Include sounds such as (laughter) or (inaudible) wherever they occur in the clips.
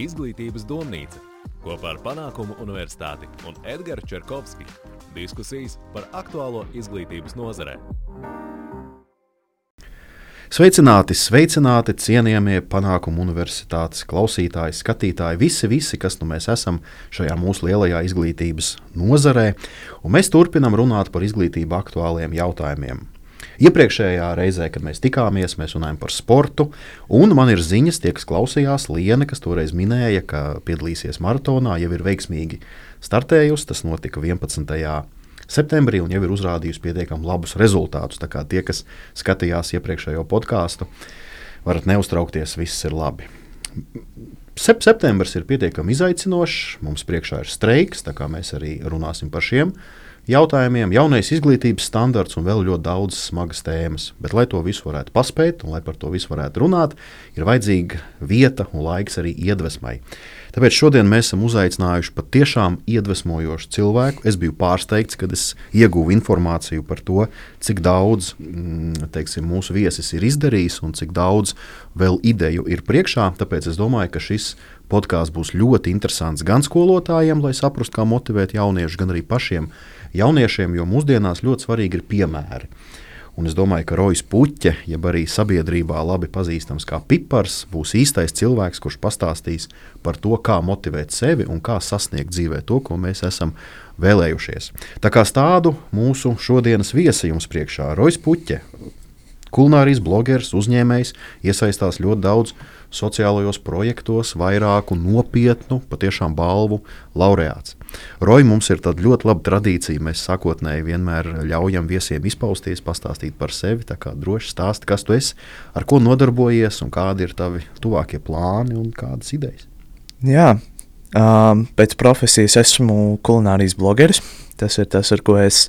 Izglītības domnīca kopā ar Panākumu universitāti un Edgars Čerkovski. Diskusijas par aktuālo izglītības nozarē. Sveicināti, sveicināti, cienījamie panākumu universitātes klausītāji, skatītāji, visi, visi, kas nu mēs esam šajā mūsu lielajā izglītības nozarē. Un mēs turpinām runāt par izglītību aktuāliem jautājumiem. Iepriekšējā reizē, kad mēs tikāmies, mēs runājām par sportu, un man ir ziņas, tie, kas klausījās, Liene, kas toreiz minēja, ka piedalīsies maratonā, jau ir veiksmīgi startējusi. Tas notika 11. septembrī un jau ir uzrādījusi pietiekami labus rezultātus. Tā kā tie, kas skatījās iepriekšējo podkāstu, varat neuztraukties, viss ir labi. Sep septembris ir pietiekami izaicinošs, mums priekšā ir streiks, tā kā mēs arī runāsim par šiem jautājumiem, jaunais izglītības standarts un vēl ļoti daudz smagas tēmas. Bet, lai to visu varētu paspēt un lai par to visu varētu runāt, ir vajadzīga vieta un laiks arī iedvesmai. Tāpēc šodien mēs esam uzaicinājuši patiešām iedvesmojošu cilvēku. Es biju pārsteigts, kad es ieguvu informāciju par to, cik daudz mm, teiksim, mūsu viesis ir izdarījis un cik daudz vēl ideju ir priekšā. Tāpēc es domāju, ka šis podkāsts būs ļoti interesants gan skolotājiem, lai saprastu, kā motivēt jauniešus, gan arī pašiem jauniešiem, jo mūsdienās ļoti svarīgi ir piemēri. Un es domāju, ka Rojas Puķe, jeb arī sabiedrībā labi pazīstams kā pipars, būs īstais cilvēks, kurš pastāstīs par to, kā motivēt sevi un kā sasniegt dzīvē to, ko mēs esam vēlējušies. Tā kā tādu mūsu šodienas viesi jums priekšā Rojas Puķe, Kulnārijas blogeris, uzņēmējs, iesaistās ļoti daudz sociālajos projektos, vairāku nopietnu, patiešām balvu laureāts. Roja mums ir ļoti laba tradīcija. Mēs sākotnēji vienmēr ļaujam viesiem izpausties, pastāstīt par sevi. Tā kā droši stāsti, kas tu esi, ar ko nodarbojies un kādi ir tavi tuvākie plāni un kādas idejas. Jā, um, pēc profesijas esmu kulinārijas blogeris. Tas ir tas, ar ko es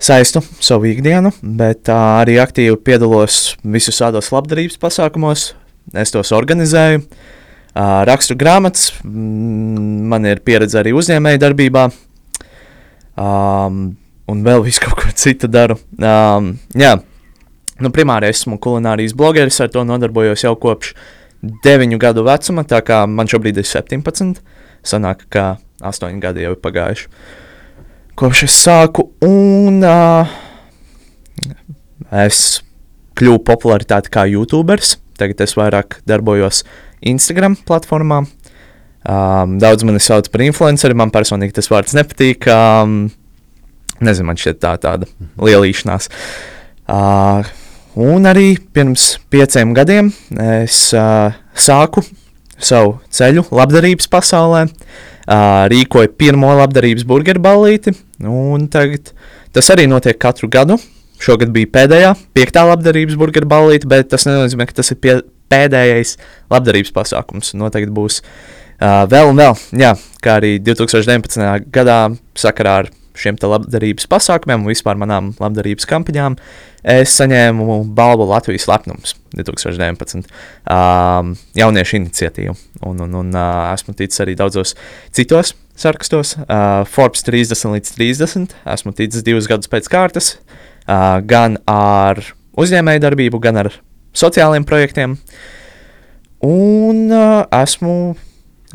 saistu savu ikdienu, bet uh, arī aktīvi piedalos visos tādos labdarības pasākumos. Es tos organizēju, rakstu grāmatas, mm, man ir pieredze arī uzņēmēju darbībā, um, un vēl visu kaut ko citu daru. Um, jā, nu, primāri esmu kulinārijas blogeris, ar to nodarbojos jau kopš 9 gadu vecuma, tā kā man šobrīd ir 17, sanāk, ka 8 gadi jau ir pagājuši. Kopš es sāku, un uh, es kļuvu popularitāti kā YouTuberis. Tagad es vairāk darbojos Instagram platformā. Um, daudz mani sauc par influenceri, man personīgi tas vārds nepatīk. Um, nezinu, man šķiet tā tāda lielīšanās. Uh, un arī pirms pieciem gadiem es uh, sāku savu ceļu labdarības pasaulē. Uh, rīkoja pirmo labdarības burgeru ballīti. Tagad tas arī notiek katru gadu. Šogad bija pēdējā, piektā labdarības burgeru ballīte, bet tas nenozīmē, ka tas ir pie, pēdējais labdarības pasākums. Noteikti būs uh, vēl un vēl. Jā, kā arī 2019. gadā sakarā ar šiem labdarības pasākumiem un vispār manām labdarības kampaņām, es saņēmu balvu Latvijas lepnums 2019. Um, jauniešu iniciatīvu. Un, un, un uh, esmu ticis arī daudzos citos sarakstos, uh, Forbes 30 līdz 30. Esmu ticis divus gadus pēc kārtas, gan ar uzņēmēju darbību, gan ar sociālajiem projektiem. Un esmu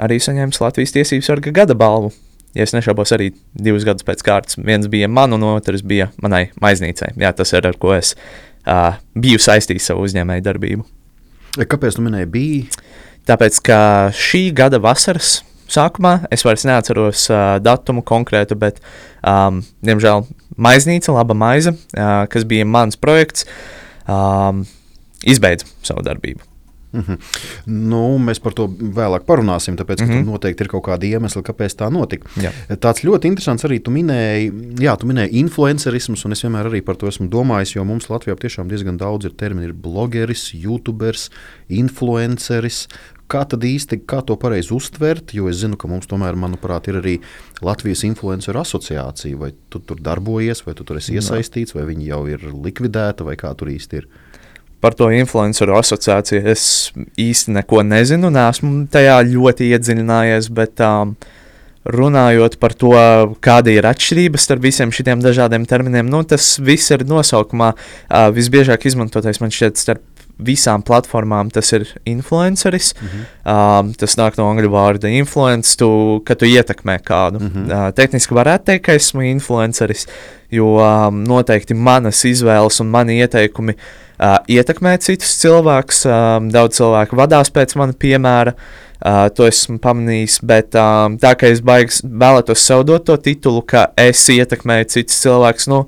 arī saņēmis Latvijas tiesību sarga gada balvu ja es nešaubos, arī divus gadus pēc kārtas. Viens bija man, un otrs bija manai maiznīcai. Jā, tas ir ar ko es uh, biju saistījis savu uzņēmēju darbību. Kāpēc tu minēji, bija? Tāpēc, ka šī gada vasaras sākumā es vairs neatceros uh, datumu konkrētu, bet, um, diemžēl, maiznīca, laba maize, uh, kas bija mans projekts, um, izbeidza savu darbību. Mm -hmm. nu, mēs par to vēlāk parunāsim, tāpēc, ka mm -hmm. tur noteikti ir kaut kādi iemesli, kāpēc tā notika. Jā. Tāds ļoti interesants arī tu minēji, jā, tu minēji influencerismus, un es vienmēr arī par to esmu domājis, jo mums Latvijā tiešām diezgan daudz ir termini. Ir blogeris, youtuberis, influenceris. Kā tad īsti kā to pareizi uztvert? Jo es zinu, ka mums tomēr, manuprāt, ir arī Latvijas influenceru asociācija. Vai tu tur darbojies, vai tu tur esi iesaistīts, vai viņi jau ir likvidēti, vai kā tur īsti ir? par to influenceru asociāciju es īsti neko nezinu, neesmu tajā ļoti iedziļinājies, bet um, runājot par to, kāda ir atšķirība starp visiem šiem dažādiem terminiem, nu, tas viss ir nosaukumā. Uh, visbiežāk izmantotais man šķiet starp visām platformām tas ir influenceris. Mm -hmm. um, tas nāk no angļu vārda influence, tu, ka tu ietekmē kādu. Mm -hmm. uh, tehniski varētu teikt, ka esmu influenceris, jo um, noteikti manas izvēles un mani ieteikumi uh, ietekmē citus cilvēkus. Um, daudz cilvēku vadās pēc mana piemēra. Uh, to esmu pamanījis, bet um, tā kā es baigs, vēlētos sev dot to titulu, ka es ietekmēju citus cilvēkus. Nu,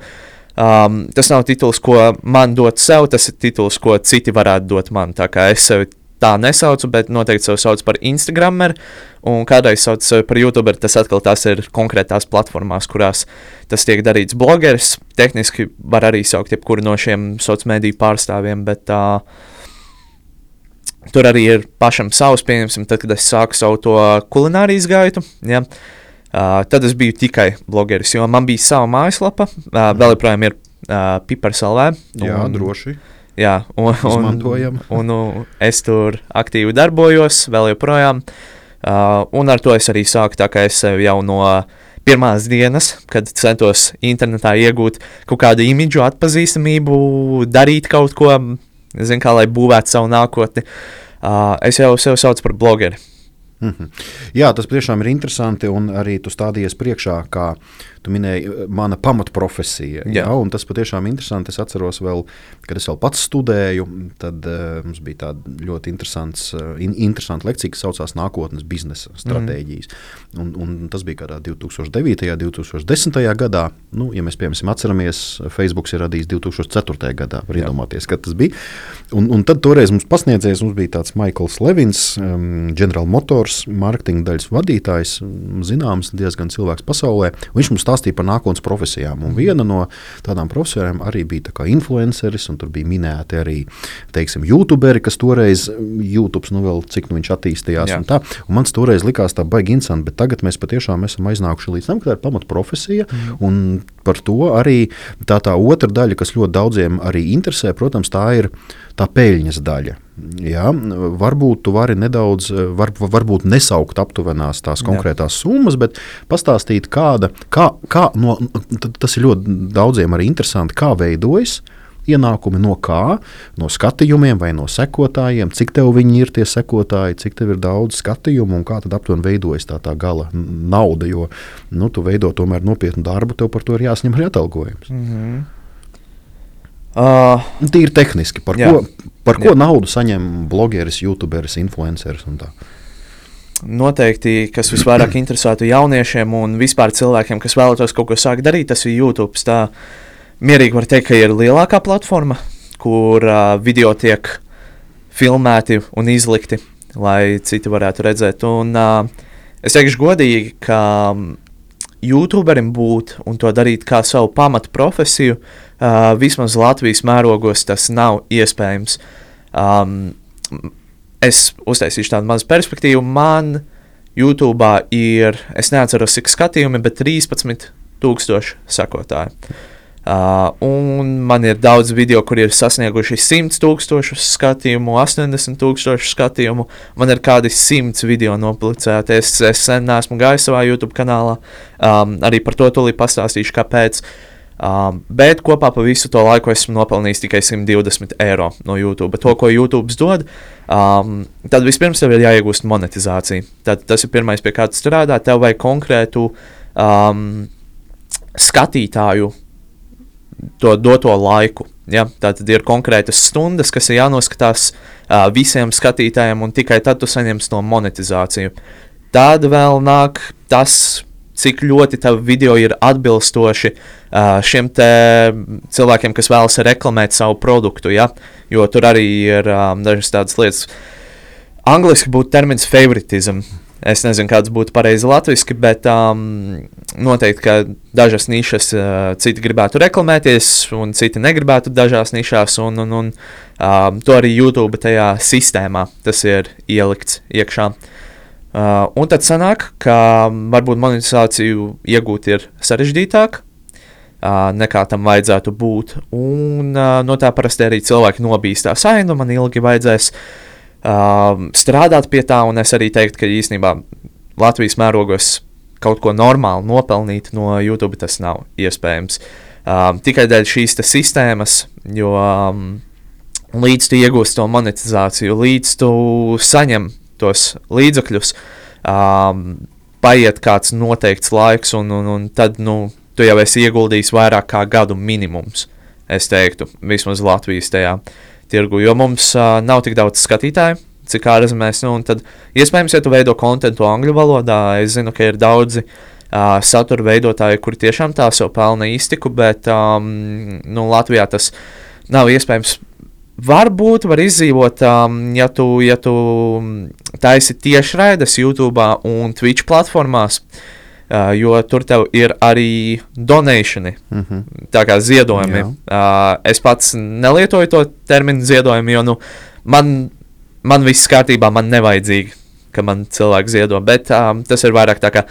Um, tas nav tituls, ko man dot sev, tas ir tituls, ko citi varētu dot man. Tā kā es sevi tā nesaucu, bet noteikti sevi saucu par Instagrameru, un kādreiz saucu sevi par YouTuberu. Tas atkal tas ir konkrētās platformās, kurās tas tiek darīts. Blogeris tehniski var arī saukt jebkuru no šiem sociālo mediju pārstāvjiem, bet uh, tur arī ir pašam savs, pieņemsim, tad, kad es sāku savu to kulinārijas gaitu. Ja, uh, Uh, tad es biju tikai blogeris, jo man bija sava mājaslapa, uh, vēl joprojām ir uh, Pipars LV. Jā, droši. Jā, un, un, un, (laughs) un, un es tur aktīvi darbojos, vēl joprojām. Uh, un ar to es arī sāku, tā kā es jau no pirmās dienas, kad centos internetā iegūt kaut kādu imidžu, atpazīstamību, darīt kaut ko, zin, kā lai būvētu savu nākotni. Uh, es jau sevi saucu par blogeri. Mm -hmm. Jā, tas tiešām ir interesanti. Un arī tu stādījies priekšā, kā tu minēji, mana pamatprofesija. Jā. Jā, tas patiešām ir interesanti. Es atceros, vēl, kad es vēl pats studēju, tad uh, mums bija tāda ļoti interesants, uh, in, interesanta lekcija, kas saucās Nākotnes biznesa stratēģijas. Mm. Un, un tas bija kādā 2009. un 2010. gadā. Nu, ja mēs piemēram atceramies, Facebook ir radījis 2004. gadā. Var iedomāties, kad tas bija. Un, un tad toreiz mums pasniedzējis, mums bija tāds Maikls Levins, um, General Motors marketinga daļas vadītājs, zināms, diezgan cilvēks pasaulē. Viņš mums stāstīja par nākotnes profesijām. Un viena no tādām profesijām arī bija tā influenceris, un tur bija minēti arī teiksim, YouTuberi, kas toreiz YouTube, nu vēl cik nu viņš attīstījās. Un tā, un man toreiz likās tā baigi interesanti, bet tagad mēs patiešām esam aizsnākuši līdz tam, ka tā ir pamatprofesija. Mm. Par to arī tā, tā otra daļa, kas ļoti daudziem arī interesē, protams, tā ir tā peļņas daļa. Jā, varbūt tu vari nedaudz, var, varbūt nesaukt aptuvenās tās konkrētās Jā. summas, bet pastāstīt, kāda, kā, kā no, tas ir ļoti daudziem arī interesanti, kā veidojas ienākumi no kā, no skatījumiem vai no sekotājiem, cik tev viņi ir tie sekotāji, cik tev ir daudz skatījumu un kā tad aptuveni veidojas tā, tā gala nauda. Jo nu, tu veido tomēr nopietnu darbu, tev par to ir jāsņem arī atalgojums. Mm -hmm. Uh, Tīri tehniski, par jā. ko, par ko jā. naudu saņem blogeris, youtuberis, influenceris un tā. Noteikti, kas visvairāk interesētu jauniešiem un vispār cilvēkiem, kas vēlētos kaut ko sākt darīt, tas ir YouTube. Tā mierīgi var teikt, ka ir lielākā platforma, kur uh, video tiek filmēti un izlikti, lai citi varētu redzēt. Un, uh, es teikšu godīgi, ka YouTuberim būt un to darīt kā savu pamatu profesiju, uh, vismaz Latvijas mērogos tas nav iespējams. Um, es uztaisīšu tādu mazu perspektīvu. Man YouTube ir, es neatceros, cik skatījumi, bet 13,000 sekotāji. Uh, un man ir daudz video, kur ir sasnieguši 100 tūkstošus skatījumu, 80 tūkstošu skatījumu. Man ir kādi 100 video noplicēti. Es, es sen neesmu gājis savā YouTube kanālā. Um, arī par to tūlīt pastāstīšu, kāpēc. Um, bet kopā pa visu to laiku esmu nopelnījis tikai 120 eiro no YouTube. To, ko YouTube dod, um, tad vispirms tev ir jāiegūst monetizācija. Tad tas ir pirmais, pie kā tu strādā. Tev vajag konkrētu um, skatītāju to doto laiku. Ja? Tā tad ir konkrētas stundas, kas ir jānoskatās uh, visiem skatītājiem, un tikai tad tu saņemsi to monetizāciju. Tad vēl nāk tas, cik ļoti tavi video ir atbilstoši uh, šiem cilvēkiem, kas vēlas reklamēt savu produktu. Ja? Jo tur arī ir um, dažas tādas lietas. Angliski būtu termins favoritism. Es nezinu, kāds būtu pareizi latviešu, bet um, noteikti, ka dažas nišas uh, citi gribētu reklamēties, un citi negribētu dažās nišās, un, un, un um, to arī YouTube tajā sistēmā tas ir ielikts iekšā. Uh, un tad sanāk, ka varbūt monetizāciju iegūt ir sarežģītāk. Uh, nekā tam vajadzētu būt. Un uh, no tā parasti arī cilvēki nobīstās. Ai, nu man ilgi vajadzēs uh, uh, strādāt pie tā, un es arī teiktu, ka īstenībā Latvijas mērogos kaut ko normālu nopelnīt no YouTube tas nav iespējams. Um, tikai dēļ šīs sistēmas, jo um, līdz tu iegūsi to monetizāciju, līdz tu saņem tos līdzekļus, um, paiet kāds noteikts laiks, un, un, un tad nu, tu jau esi ieguldījis vairāk kā gadu minimums. Es teiktu, vismaz Latvijas tajā tirgu, jo mums uh, nav tik daudz skatītāju, cik ārzemēs. Nu, tad, iespējams, ja tu veido kontekstu angļu valodā, es zinu, ka ir daudzi uh, satura veidotāji, kuri tiešām tā sev pelna iztiku, bet um, nu, Latvijā tas nav iespējams Varbūt var izdzīvot, um, ja tu, ja tu taisi tiešraides YouTube un Twitch platformās, uh, jo tur tev ir arī donācijas, mm -hmm. tā kā ziedojumi. Uh, es pats nelietoju to terminu ziedojumi, jo nu, man, man viss kārtībā, man nevajadzīgi, ka man cilvēki ziedo, bet um, tas ir vairāk tā kā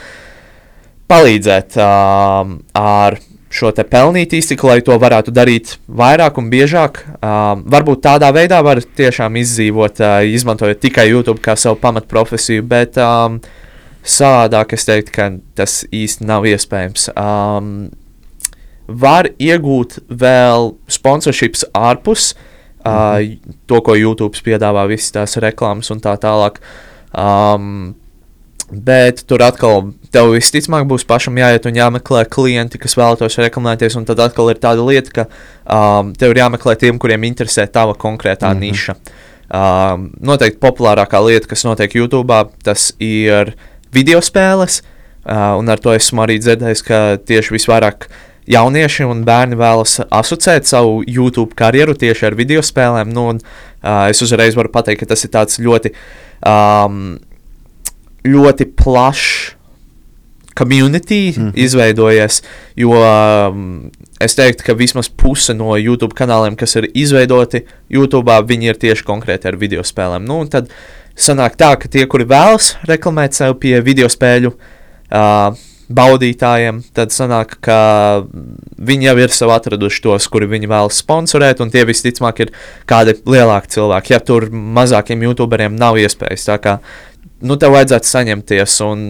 palīdzēt um, ar šo pelnīt iztiku, lai to varētu darīt vairāk un biežāk. Uh, varbūt tādā veidā var tiešām izdzīvot, uh, izmantojot tikai YouTube kā savu pamatprofesiju, bet um, savādāk es teiktu, ka tas īsti nav iespējams. Um, var iegūt vēl sponsorships ārpus uh, mm. to, ko YouTube piedāvā, visas tās reklāmas un tā tālāk. Um, Bet tur atkal tev visticamāk būs pašam jāiet un jāmeklē klienti, kas vēlētos reklamēties. Un tad atkal ir tāda lieta, ka um, tev ir jāmeklē tiem, kuriem interesē tava konkrētā mm -hmm. niša. Um, noteikti populārākā lieta, kas notiek YouTube, tas ir video spēles. Uh, un ar to esmu arī dzirdējis, ka tieši visvairāk jaunieši un bērni vēlas asociēt savu YouTube karjeru tieši ar video spēlēm. Nu, un, uh, es uzreiz varu pateikt, ka tas ir ļoti. Um, ļoti plašs community mm -hmm. izveidojies. Jo um, es teiktu, ka vismaz puse no YouTube kanāliem, kas ir izveidoti YouTube, viņi ir tieši konkrēti ar video spēlēm. Nu, tad sanāk tā, ka tie, kuri vēlas reklamēt sev pie video spēļu uh, baudītājiem, tad sanāk, ka viņi jau ir sev atraduši tos, kuri viņi vēlas sponsorēt, un tie visticamāk ir kādi lielāki cilvēki. Ja tur mazākiem youtuberiem nav iespējas, tā kā nu, tev vajadzētu saņemties un,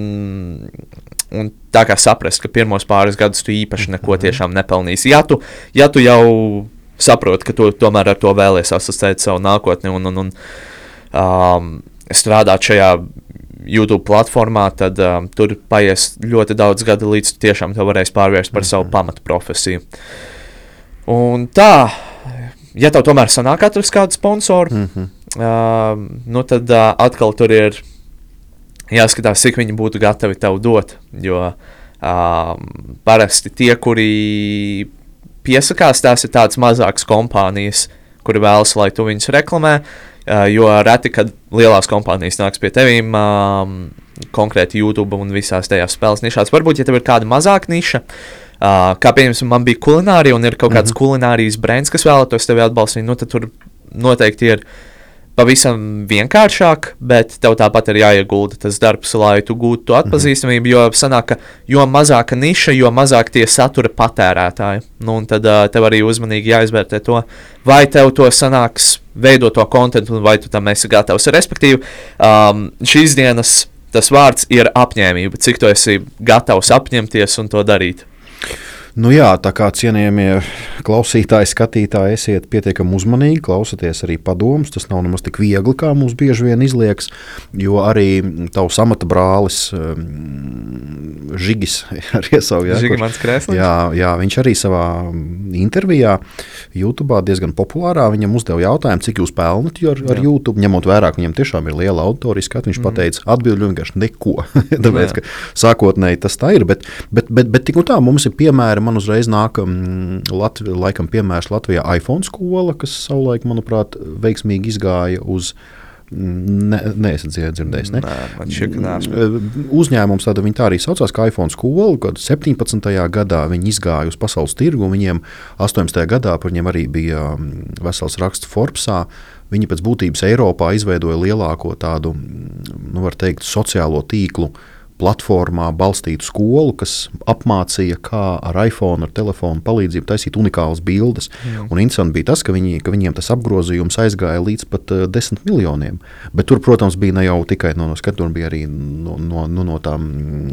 un tā kā saprast, ka pirmos pāris gadus tu īpaši neko mhm. tiešām nepelnīsi. Ja tu, ja tu jau saproti, ka tu tomēr ar to vēlies asociēt savu nākotni un, un, un um, strādāt šajā YouTube platformā, tad um, tur paies ļoti daudz gadu, līdz tu tiešām to varēsi pārvērst par savu mhm. pamatu profesiju. Un tā, ja tev tomēr sanāk atrast kādu sponsoru, mm -hmm. uh, nu tad uh, atkal tur ir jāskatās, cik viņi būtu gatavi tev dot. Jo um, parasti tie, kuri piesakās, tās ir tādas mazākas kompānijas, kuri vēlas, lai tu viņus reklamē. Uh, jo reti, kad lielās kompānijas nāks pie tevīm, um, konkrēti YouTube un visās tajās spēles nišās. Varbūt, ja tev ir kāda mazāka niša, uh, kā piemēram, man bija kulinārija un ir kaut kāds mm -hmm. kulinārijas brands, kas vēlētos tevi atbalstīt, nu tad tur noteikti ir pavisam vienkāršāk, bet tev tāpat ir jāiegulda tas darbs, lai tu gūtu to atpazīstamību. Jo sanāk, ka jo mazāka niša, jo mazāk tie satura patērētāji. Nu, un tad uh, tev arī uzmanīgi jāizvērtē to, vai tev to sanāks veidot to kontekstu, vai tu tam esi gatavs. Respektīvi, um, šīs dienas tas vārds ir apņēmība, cik tu esi gatavs apņemties un to darīt. Nu jā, tā kā cienījamie klausītāji, skatītāji, esiet pietiekami uzmanīgi, klausieties arī padomus. Tas nav nemaz tik viegli, kā mums bieži vien izliekas. Jo arī tavs amata brālis um, Žigis (laughs) ar iesauku. Jā, kurš, jā, jā, viņš arī savā intervijā YouTube diezgan populārā. Viņam uzdeva jautājumu, cik jūs pelnat ar, ar jā. YouTube, ņemot vērā, ka viņam tiešām ir liela auditorija. Viņš mm. pateica, atbildēju vienkārši neko. (laughs) Tāpēc, ka sākotnēji tas tā ir. Bet, bet, bet, bet tik un tā mums ir piemēri piemēram, man uzreiz nāk um, Latvi, laikam, piemērs Latvijā iPhone skola, kas savulaik, manuprāt, veiksmīgi izgāja uz. Nē, ne, ne esat dzirdējis. Ne? Nē, Uzņēmums tāda tā arī saucās, kā iPhone skola. Kad 17. gadā viņi izgāja uz pasaules tirgu, un viņiem 18. gadā par viņiem arī bija vesels raksts Forbesā. Viņi pēc būtības Eiropā izveidoja lielāko tādu, nu, var teikt, sociālo tīklu platformā balstītu skolu, kas apmācīja, kā ar iPhone, ar telefonu palīdzību taisīt unikālas bildes. Mm. Un interesanti bija tas, ka, viņi, ka viņiem tas apgrozījums aizgāja līdz pat uh, desmit miljoniem. Bet tur, protams, bija ne jau tikai no, no skatu, tur bija arī no, no, no, no tām,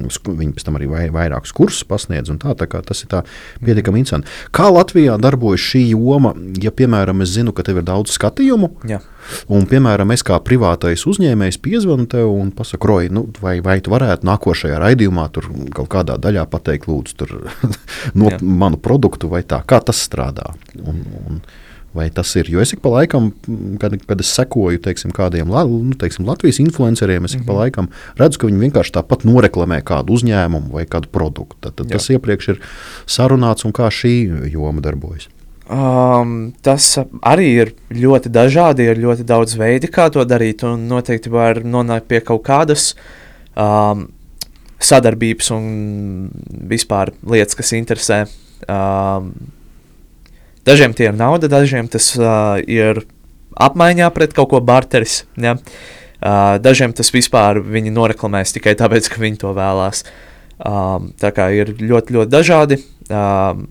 viņi pēc tam arī vai, vairākus kursus pasniedz. Tā, tā tas ir pietiekami interesanti. Kā Latvijā darbojas šī joma, ja, piemēram, es zinu, ka tev ir daudz skatījumu? Jā. Un, piemēram, es kā privātais uzņēmējs piezvanu tev un pasaku, Roja, nu, vai, vai tu varētu nākošajā raidījumā tur kaut kādā daļā pateikt, lūdzu, (laughs) no Jā. manu produktu vai tā. Kā tas strādā? Un, un, Vai tas ir? Jo es ik pa laikam, kad, kad es sekoju teiksim, kādiem nu, teiksim, Latvijas influenceriem, es ik pa mhm. laikam redzu, ka viņi vienkārši tāpat noreklamē kādu uzņēmumu vai kādu produktu. Tad, tad tas iepriekš ir sarunāts un kā šī joma darbojas. Um, tas arī ir ļoti dažādi, ir ļoti daudz veidi, kā to darīt. Un noteikti var nonākt pie kaut kādas um, sadarbības un vispār lietas, kas interesē. Um, dažiem tie ir nauda, dažiem tas uh, ir apmaiņā pret kaut ko barteris. Ja? Uh, dažiem tas vispār viņi noreklamēs tikai tāpēc, ka viņi to vēlās. Um, tā kā ir ļoti, ļoti dažādi. Um,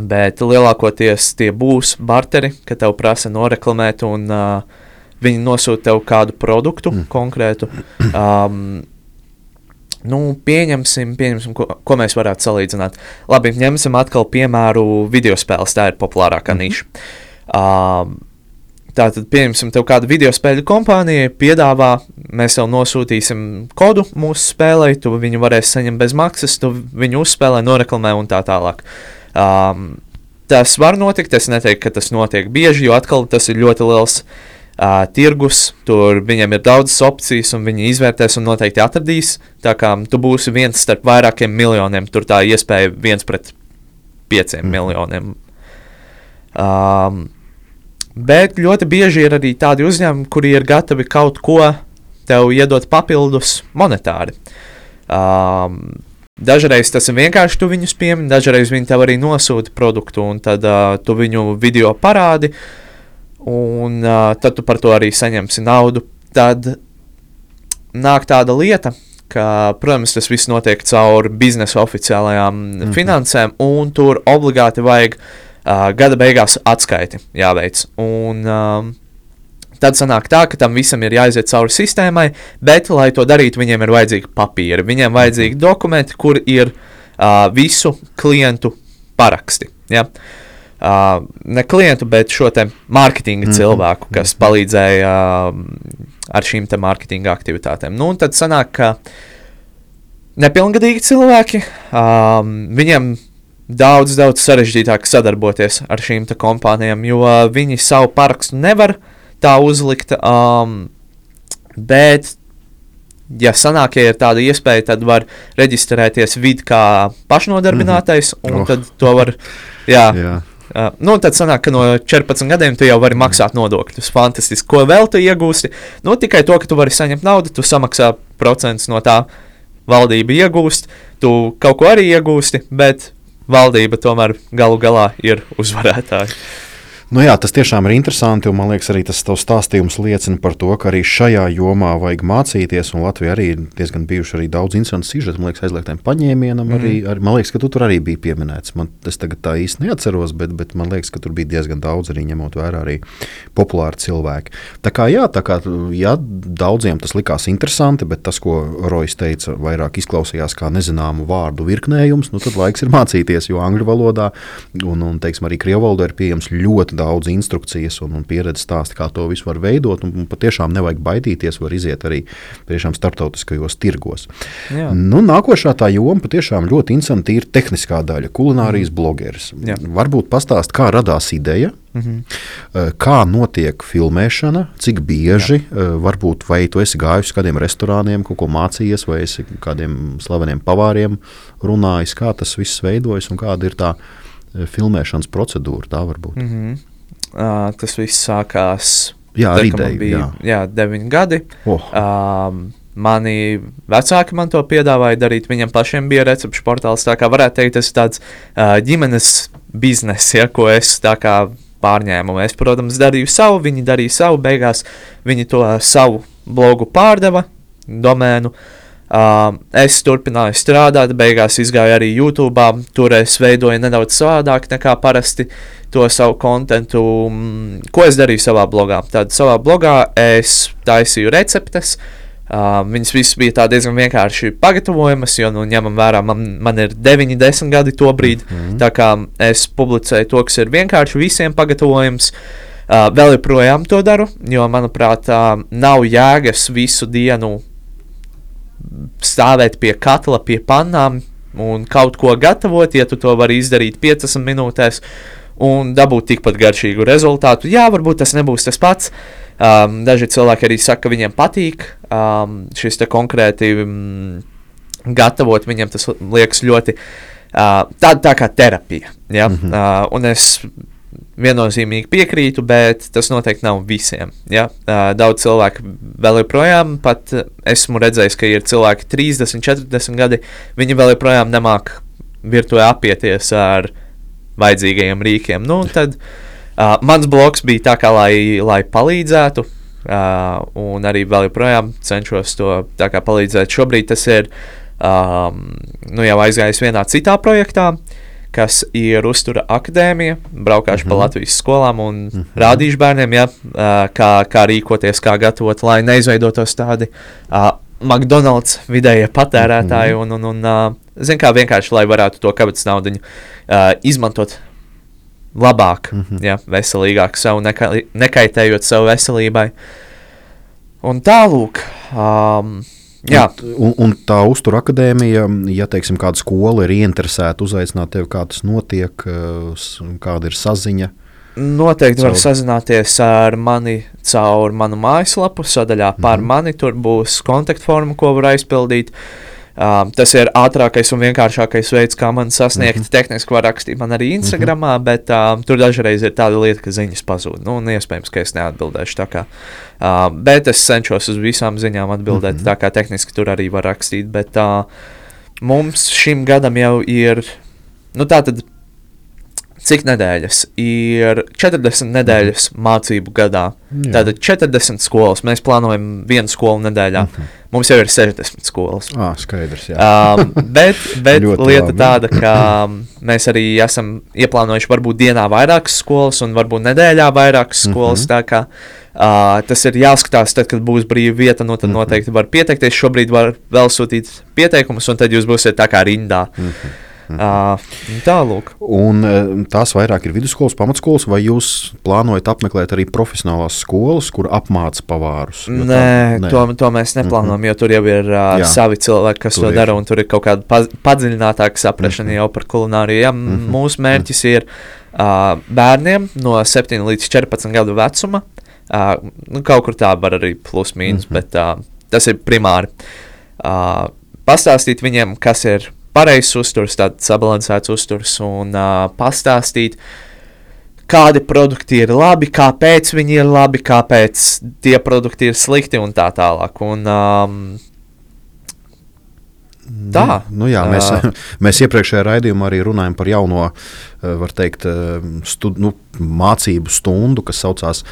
Bet lielākoties tie būs barteri, ka tev prasa noreklamēt, un uh, viņi nosūta tev kādu produktu mm. konkrētu. Um, nu, pieņemsim, pieņemsim ko, ko mēs varētu salīdzināt. Labi, ņemsim atkal piemēru video spēles. Tā ir populārākā mm niša. Um, Tātad, pieņemsim, tev kāda video spēļu kompānija piedāvā, mēs tev nosūtīsim kodu mūsu spēlei, tu viņu varēsi saņemt bez maksas, tu viņu uzspēlē, noreklamē un tā tālāk. Uh, Um, tas var notikt, es neteiktu, ka tas notiek bieži, jo atkal tas ir ļoti liels uh, tirgus. Tur viņiem ir daudzas opcijas, un viņi izvērtēs un noteikti atradīs. Tā kā tu būsi viens starp vairākiem miljoniem, tur tā iespēja viens pret pieciem mm. miljoniem. Um, bet ļoti bieži ir arī tādi uzņēmumi, kuri ir gatavi kaut ko tev iedot papildus monetāri. Um, Dažreiz tas ir vienkārši tu viņus piemini, dažreiz viņi tev arī nosūta produktu, un tad uh, tu viņu video parādi, un uh, tad tu par to arī saņemsi naudu. Tad nāk tāda lieta, ka, protams, tas viss notiek caur biznesa oficiālajām mm -hmm. finansēm, un tur obligāti vajag uh, gada beigās atskaiti jāveic. Un, uh, Tad sanāk tā, ka tam visam ir jāiziet cauri sistēmai, bet, lai to darītu, viņiem ir vajadzīgi papīri. Viņiem vajadzīgi dokumenti, kur ir uh, visu klientu paraksti. Ja? Uh, ne klientu, bet šo te mārketinga mm -hmm. cilvēku, kas mhm. palīdzēja uh, ar šīm te mārketinga aktivitātēm. Nu, un tad sanāk, ka nepilngadīgi cilvēki, um, viņiem daudz, daudz sarežģītāk sadarboties ar šīm kompānijām, jo viņi savu parakstu nevar uh, tā uzlikta. Um, bet, ja sanāk, ja ir tāda iespēja, tad var reģistrēties vid kā pašnodarbinātais, mm -hmm. un oh. tad to var. Jā. jā. Uh, nu, tad sanāk, ka no 14 gadiem tu jau vari maksāt nodokļus. Fantastiski. Ko vēl tu iegūsi? Nu, tikai to, ka tu vari saņemt naudu, tu samaksā procentus no tā, valdība iegūst, tu kaut ko arī iegūsti, bet valdība tomēr galu galā ir uzvarētāja. Nu jā, tas tiešām ir interesanti, un man liekas, arī tas tavs stāstījums liecina par to, ka arī šajā jomā vajag mācīties. Latvijā arī ir diezgan bijuši arī daudz interesantu sižetu, man liekas, aizliegtiem paņēmienam. Mm. Arī, arī, man liekas, ka tu tur arī biji pieminēts. Man, es tagad tā īsti neatceros, bet, bet man liekas, ka tur bija diezgan daudz arī ņemot vērā arī populāri cilvēki. Tā kā jā, tā kā jā, daudziem tas likās interesanti, bet tas, ko Rojas teica, vairāk izklausījās kā nezināmu vārdu virknējums, nu tad laiks ir mācīties, jo angļu valodā un, un teiksim, arī krievu valodā ir pieejams ļoti daudz instrukcijas un, un pieredzes stāsti, kā to visu var veidot. Un, un patiešām nevajag baidīties, var iziet arī starptautiskajos tirgos. Jā. Nu, nākošā tā joma patiešām ļoti interesanti ir tehniskā daļa, kulinārijas mm. blogeris. Jā. Varbūt pastāst, kā radās ideja. Mm -hmm. Kā notiek filmēšana, cik bieži, Jā. Eh, varbūt vai tu esi gājis uz kādiem restorāniem, kaut ko mācījies, vai esi kādiem slaveniem pavāriem runājis, kā tas viss veidojas un kāda ir tā eh, filmēšanas procedūra. Tā var būt. Mm -hmm. Uh, tas viss sākās. Jā, arī tā bija. Jā. jā, deviņi gadi. Oh. Um, Mani vecāki man to piedāvāja darīt. Viņam pašiem bija recepšu portāls. Tā kā varētu teikt, tas ir tāds uh, ģimenes bizness, ja, ko es pārņēmu. Es, protams, darīju savu, viņi darīja savu. Beigās viņi to uh, savu blogu pārdeva, domēnu. Uh, es turpināju strādāt, beigās izgāju arī YouTube. Tur es veidoju nedaudz savādāk nekā parasti to savu kontekstu. Mm, ko es darīju savā blogā? Tad savā blogā es taisīju receptes. Uh, viņas visas bija diezgan vienkārši pagatavojamas, jo, nu, ņemam vērā, man, man ir 9, 10 gadi to brīdi. Mm -hmm. Tā kā es publicēju to, kas ir vienkārši visiem pagatavojams. Uh, vēl joprojām to daru, jo, manuprāt, uh, nav jēgas visu dienu stāvēt pie katla, pie pannām un kaut ko gatavot, ja tu to vari izdarīt 15 minūtēs un dabūt tikpat garšīgu rezultātu. Jā, varbūt tas nebūs tas pats. Um, daži cilvēki arī saka, ka viņiem patīk um, šis konkrēti um, gatavot. Viņiem tas liekas ļoti uh, tā, tā kā terapija. Ja? Mm -hmm. uh, un es viennozīmīgi piekrītu, bet tas noteikti nav visiem. Ja? Daudz cilvēku vēl joprojām, pat esmu redzējis, ka ir cilvēki 30, 40 gadi, viņi vēl joprojām nemāk virtuāli apieties ar vajadzīgajiem rīkiem. Nu, tad uh, mans bloks bija tā, kā lai, lai palīdzētu. Uh, un arī vēl joprojām cenšos to palīdzēt. Šobrīd tas ir um, nu, jau aizgājis vienā citā projektā. Uh, kas ir uztura akadēmija, braukāšu mm -hmm. pa mhm. Latvijas skolām un mm -hmm. rādīšu bērniem, ja, kā, kā rīkoties, kā gatavot, lai neizveidotos tādi uh, McDonald's vidējie patērētāji. Mm -hmm. un, un, un, uh, zin, kā vienkārši, lai varētu to kabatas naudu uh, izmantot labāk, mm -hmm. ja, veselīgāk, savu neka, nekaitējot savu veselībai. Un tālūk. Um, Jā. Un, un tā uztura akadēmija, ja teiksim, kāda skola ir ieinteresēta uzaicināt tevi, kā tas notiek, kāda ir saziņa. Noteikti caur... var sazināties ar mani caur manu mājaslapu, sadaļā par mm -hmm. mani. Tur būs kontaktforma, ko var aizpildīt. Uh, Um, tas ir ātrākais un vienkāršākais veids, kā man sasniegt. Mm -hmm. Tehniski var rakstīt man arī Instagram, mm -hmm. bet um, tur dažreiz ir tāda lieta, ka ziņas pazūd. Nu, iespējams, ka es neatbildēšu. Kā, um, bet es cenšos uz visām ziņām atbildēt, mm -hmm. tā kā tehniski tur arī var rakstīt. Bet uh, mums šim gadam jau ir. Nu, tā tad cik nedēļas ir 40 nedēļas mm. mācību gadā. Jā. Tātad 40 skolas. Mēs plānojam vienu skolu nedēļā. Mm -hmm. Mums jau ir 60 skolas. Ah, skaidrs. Um, bet (laughs) bet lieta labi. tāda, ka mēs arī esam ieplānojuši varbūt dienā vairākas skolas un varbūt nedēļā vairākas skolas. Mm -hmm. kā, uh, tas ir jāskatās, tad, kad būs brīva vieta. Nu, tad -hmm. noteikti var pieteikties. Šobrīd var vēl sūtīt pieteikumus, un tad jūs būsiet tā kā rindā. Mm -hmm. Uh, Tālāk. Un tās vairāk ir vidusskolas, pamatskolas, vai jūs plānojat apmeklēt arī profesionālās skolas, kur apmāca pavārus? Nē, tā, nē. To, to mēs neplānojam, mm -hmm. jo tur jau ir uh, Jā, savi cilvēki, kas to ir. dara, un tur ir kaut kāda pa, padziļinātāka saprašana mm -hmm. jau par kulināriju. Ja, mm -hmm. Mūsu mērķis ir uh, bērniem no 7 līdz 14 gadu vecuma. Uh, nu, kaut kur tā var arī plus mīnus, mm -hmm. bet uh, tas ir primāri. Uh, pastāstīt viņiem, kas ir pareizs uzturs, tāds sabalansēts uzturs un uh, pastāstīt, kādi produkti ir labi, kāpēc viņi ir labi, kāpēc tie produkti ir slikti un tā tālāk. Un, um, Tā. Nu, nu jā, mēs, (laughs) mēs iepriekšējā raidījumā arī runājam par jauno teikt, stud, nu, mācību stundu, kas saucās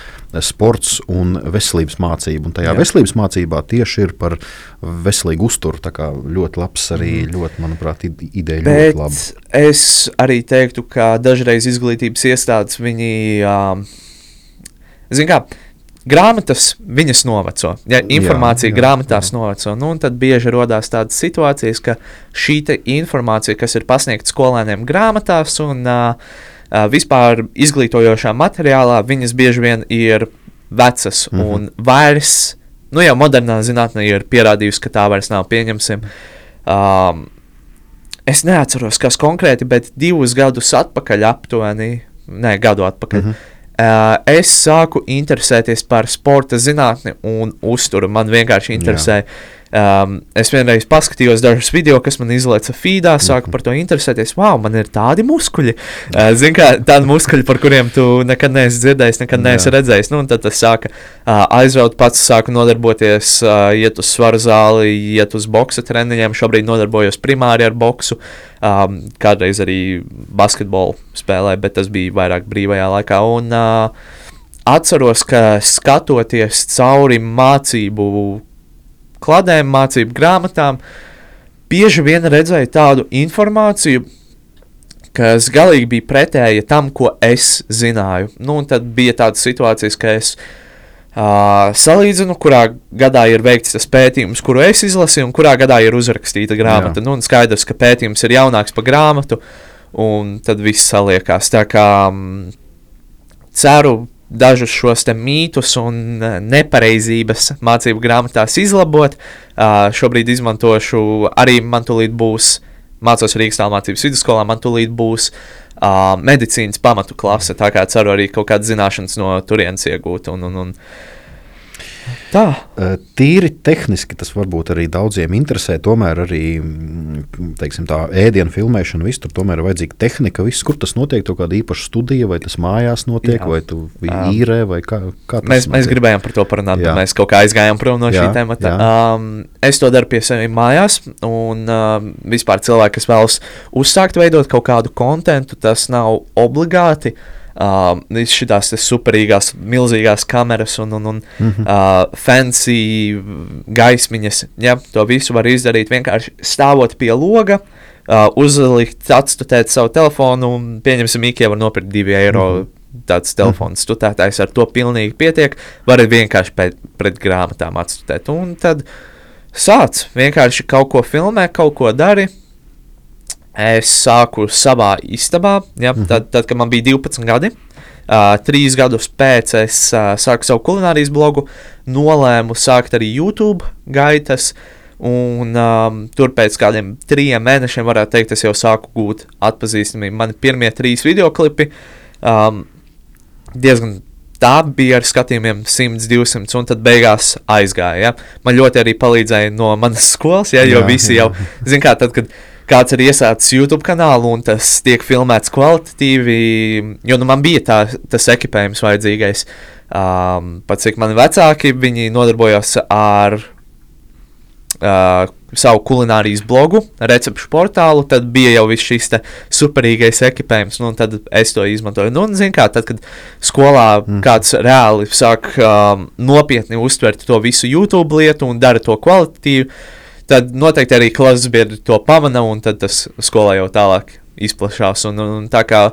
Sports un veselības mācība. Un tajā jā. veselības mācībā tieši ir par veselīgu uzturu. Tā kā ļoti labs arī, mm. ļoti, manuprāt, ideja Bet ļoti laba. Es arī teiktu, ka dažreiz izglītības iestādes viņi, um, zin kā, Grāmatas viņas noveco, ja informācija jā, jā, grāmatās jā. noveco. Nu, tad bieži radās tādas situācijas, ka šī informācija, kas ir pasniegta skolēniem grāmatās un uh, vispār izglītojošā materiālā, viņas bieži vien ir vecas mm -hmm. un vairs, nu jau modernā zinātnē ir pierādījusi, ka tā vairs nav pieņemsim. Um, es neatceros, kas konkrēti, bet divus gadus atpakaļ aptuveni, ne gadu atpakaļ. Mm -hmm es sāku interesēties par sporta zinātni un uzturu. Man vienkārši interesē. Um, es vienreiz paskatījos dažus video, kas man izlaica feedā, sāku par to interesēties. Wow, man ir tādi muskuļi. Uh, Zini, kā tādi muskuļi, par kuriem tu nekad neesi dzirdējis, nekad neesi redzējis. Nu, tad tas sāka uh, aizraut pats, sāku nodarboties, uh, iet uz svaru zāli, iet uz boxa treniņiem. Šobrīd nodarbojos primāri ar boksu. Um, kādreiz arī basketbolu spēlēju, bet tas bija vairāk brīvajā laikā. Un, uh, atceros, ka skatoties cauri mācību kladēm, mācību grāmatām, bieži vien redzēju tādu informāciju, kas galīgi bija pretēja tam, ko es zināju. Nu, un tad bija tādas situācijas, ka es uh, salīdzinu, kurā gadā ir veikts tas pētījums, kuru es izlasīju, un kurā gadā ir uzrakstīta grāmata. Jā. Nu, un skaidrs, ka pētījums ir jaunāks par grāmatu, un tad viss saliekās. Tā kā um, ceru dažus šos mītus un nepareizības mācību grāmatās izlabot. Uh, šobrīd izmantošu arī man tūlīt būs mācos Rīgas tālmācības vidusskolā, man tūlīt būs uh, medicīnas pamatu klase. Tā kā ceru arī kaut kādas zināšanas no turienes iegūt. Un, un, un, Tā. Tīri tehniski tas varbūt arī daudziem interesē. Tomēr arī mm, teiksim, tā ēdienu filmēšana, viss tur tomēr ir vajadzīga tehnika. Viss, kur tas notiek, to kāda īpaša studija, vai tas mājās notiek, Jā. vai tu īrē, vai kā, kā tas mēs, notiek? mēs gribējām par to parunāt, bet mēs kaut kā aizgājām prom no jā, šī temata. Um, es to daru pie sevis mājās, un um, vispār cilvēki, kas vēlas uzsākt veidot kaut kādu kontentu, tas nav obligāti. Uh, Uh, šīs superīgās, milzīgās kameras un, un, un mm -hmm. uh, fancy gaismiņas. Ja, to visu var izdarīt vienkārši stāvot pie loga. Uh, uzlikt, atstutēt savu telefonu, un pieņemsim, Mikija var nopirkt 2 eiro. Mm -hmm. Tāds telefons studētājs ar to pilnīgi pietiek. Var vienkārši pret, pret grāmatām atstutēt. Un tad sāc vienkārši kaut ko filmēt, kaut ko darīt es sāku savā istabā, ja, mm -hmm. tad, tad, kad man bija 12 gadi. Uh, trīs gadus pēc es uh, sāku savu kulinārijas blogu, nolēmu sākt arī YouTube gaitas. Un um, tur pēc kādiem trim mēnešiem, varētu teikt, es jau sāku gūt atpazīstamību. Mani pirmie trīs video klipi um, diezgan tā bija ar skatījumiem 100, 200, un tad beigās aizgāja. Ja? Man ļoti arī palīdzēja no manas skolas, ja? jo jā, visi jau, zināmā mērā, tad, kad kāds ir iesācis YouTube kanālu un tas tiek filmēts kvalitatīvi, jo nu, man bija tā, tas ekipējums vajadzīgais. Um, pat cik mani vecāki, viņi nodarbojās ar uh, savu kulinārijas blogu, recepšu portālu, tad bija jau viss šis superīgais ekipējums, nu, un tad es to izmantoju. Nu, un, zin kā, tad, kad skolā mm. kāds reāli sāk um, nopietni uztvert to visu YouTube lietu un dara to kvalitatīvi, tad noteikti arī klases biedri to pamana, un tas skolā jau tālāk izplatās. Un, un, un tā kā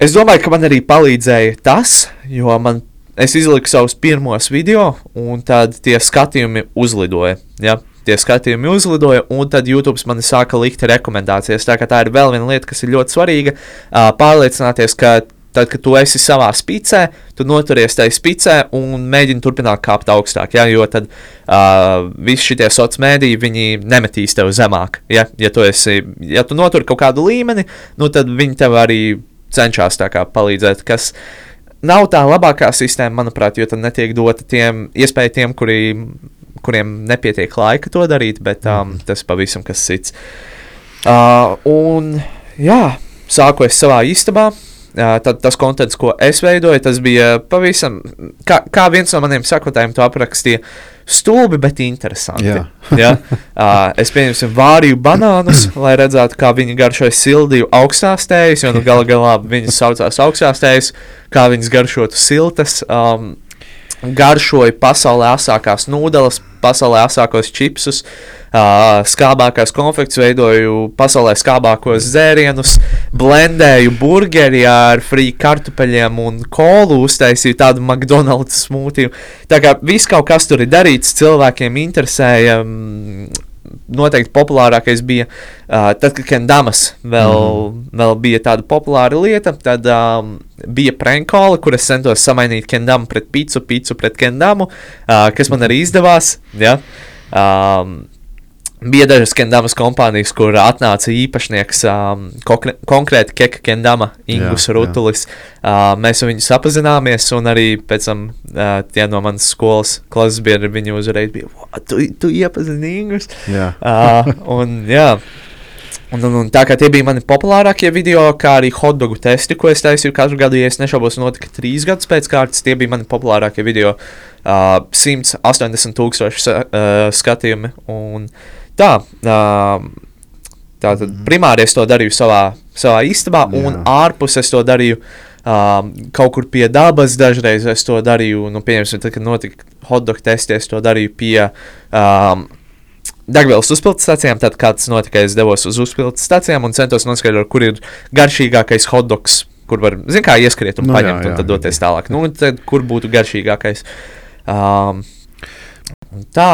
es domāju, ka man arī palīdzēja tas, jo man, es izliku savus pirmos video, un tad tie skatījumi uzlidoja. Ja? Tie skatījumi uzlidoja, un tad YouTube man sāka likt rekomendācijas. Tā, tā ir vēl viena lieta, kas ir ļoti svarīga. Pārliecināties, ka Tad, kad tu esi savā spicē, tu noturies tajā spicē un mēģini turpināt kāpt augstāk. Ja, jo tad uh, visi šie sociālie mēdīji nemetīs tevi zemāk. Ja, ja, tu esi, ja tu noturi kaut kādu līmeni, nu, tad viņi tev arī cenšas palīdzēt. Kas nav tā labākā sistēma, manuprāt, jo tad netiek dota tiem iespēja tiem, kuri, kuriem nepietiek laika to darīt, bet um, tas pavisam kas cits. Uh, un jā, sāku es savā istabā tad tas konteksts, ko es veidoju, tas bija pavisam, kā, kā viens no maniem sakotājiem to aprakstīja, stulbi, bet interesanti. Jā. ja? uh, es pieņemsim vāriju banānus, (clears throat) lai redzētu, kā viņi garšoja sildīju augstās tējas, jo nu, gala galā viņas saucās augstās tējas, kā viņas garšotu siltas. Um, garšoju pasaulē asākās nūdeles, pasaulē asākos čipsus, uh, skābākās konfekts, veidoju pasaulē skābākos dzērienus, blendēju burgeri ar frī kartupeļiem un kolu, uztaisīju tādu McDonald's smūtiju. Tā kā viss kaut kas tur ir darīts, cilvēkiem interesēja. Um, noteikti populārākais bija uh, tad, kad Kendamas vēl, mm. vēl bija tāda populāra lieta. Tad um, bija prankola, kur es centos samainīt Kendamu pret pīci, pīci pret Kendamu, uh, kas man arī izdevās. Ja? Um, Bija dažas Kendamas kompānijas, kur atnāca īpašnieks, um, konkrē, konkrēti Keka Kendama, Ingus jā, Rutulis. Jā. Uh, mēs viņu sapazināmies, un arī pēc tam uh, tie no manas skolas klases biedri viņu uzreiz bija, tu, tu iepazini Ingus. Jā. Uh, un, jā. Un, un, un tā kā tie bija mani populārākie video, kā arī hotdogu testi, ko es taisīju katru gadu, ja es nešaubos, notika trīs gadus pēc kārtas, tie bija mani populārākie video. Uh, 180 tūkstoši uh, skatījumi. Un, uh, Tā, tā tad mhm. primāri es to darīju savā, savā istabā, Jā. un ārpus es to darīju um, kaut kur pie dabas. Dažreiz es to darīju, nu, pieņemsim, tad, kad notika hotdog testi. Es to darīju pie um, degvielas uzpildes stācijām. Tad, kad tas notika, es devos uz uzpildes stācijām un centos noskaidrot, kur ir garšīgākais hotdogs, kur var, kā, ieskriet un Nu, jā, paņemt, jā, un tad jā. doties tālāk. Nu, tad, kur būtu garšīgākais? Um, tā.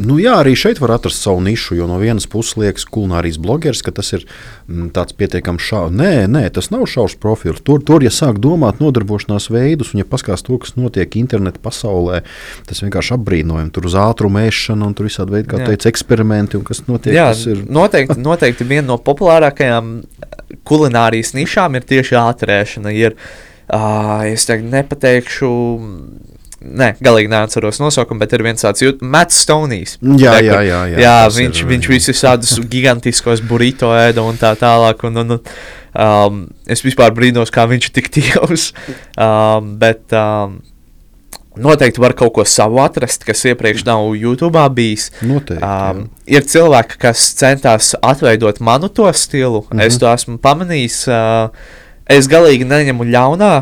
Nu, jā, arī šeit var atrast savu nišu, jo no vienas puses liekas, kulinārijas blogeris, ka tas ir mm, tāds pietiekami šaurs. Nē, nē, tas nav šaurs profils. Tur, tur, ja sāk domāt nodarbošanās veidus, un ja paskatās to, kas notiek interneta pasaulē, tas vienkārši apbrīnojami. Tur uz ātrumu ēšana, un tur visādi veidi, kā Jā. teica, eksperimenti, un kas notiek. Jā, tas ir noteikti, noteikti viena no populārākajām eh, kulinārijas nišām ir tieši ātrēšana. Ir, uh, es tagad nepateikšu. Nē, galīgi neatceros nosaukumu, bet ir viens tāds Mats Stonijs. Jā, jā, jā, jā, jā tas viņš, ir, viņš jā. visus tādus (laughs) gigantiskos burrito ēda un tā tālāk. Un, un, un, um, es vispār brīnos, kā viņš ir tik tievs. (laughs) Um, bet um, noteikti var kaut ko savu atrast, kas iepriekš nav YouTube bijis. noteikti. Um, jā. ir cilvēki, kas centās atveidot manu to stilu. Mm Mhm. -hmm. Es to esmu pamanījis. Uh, es galīgi neņemu ļaunā.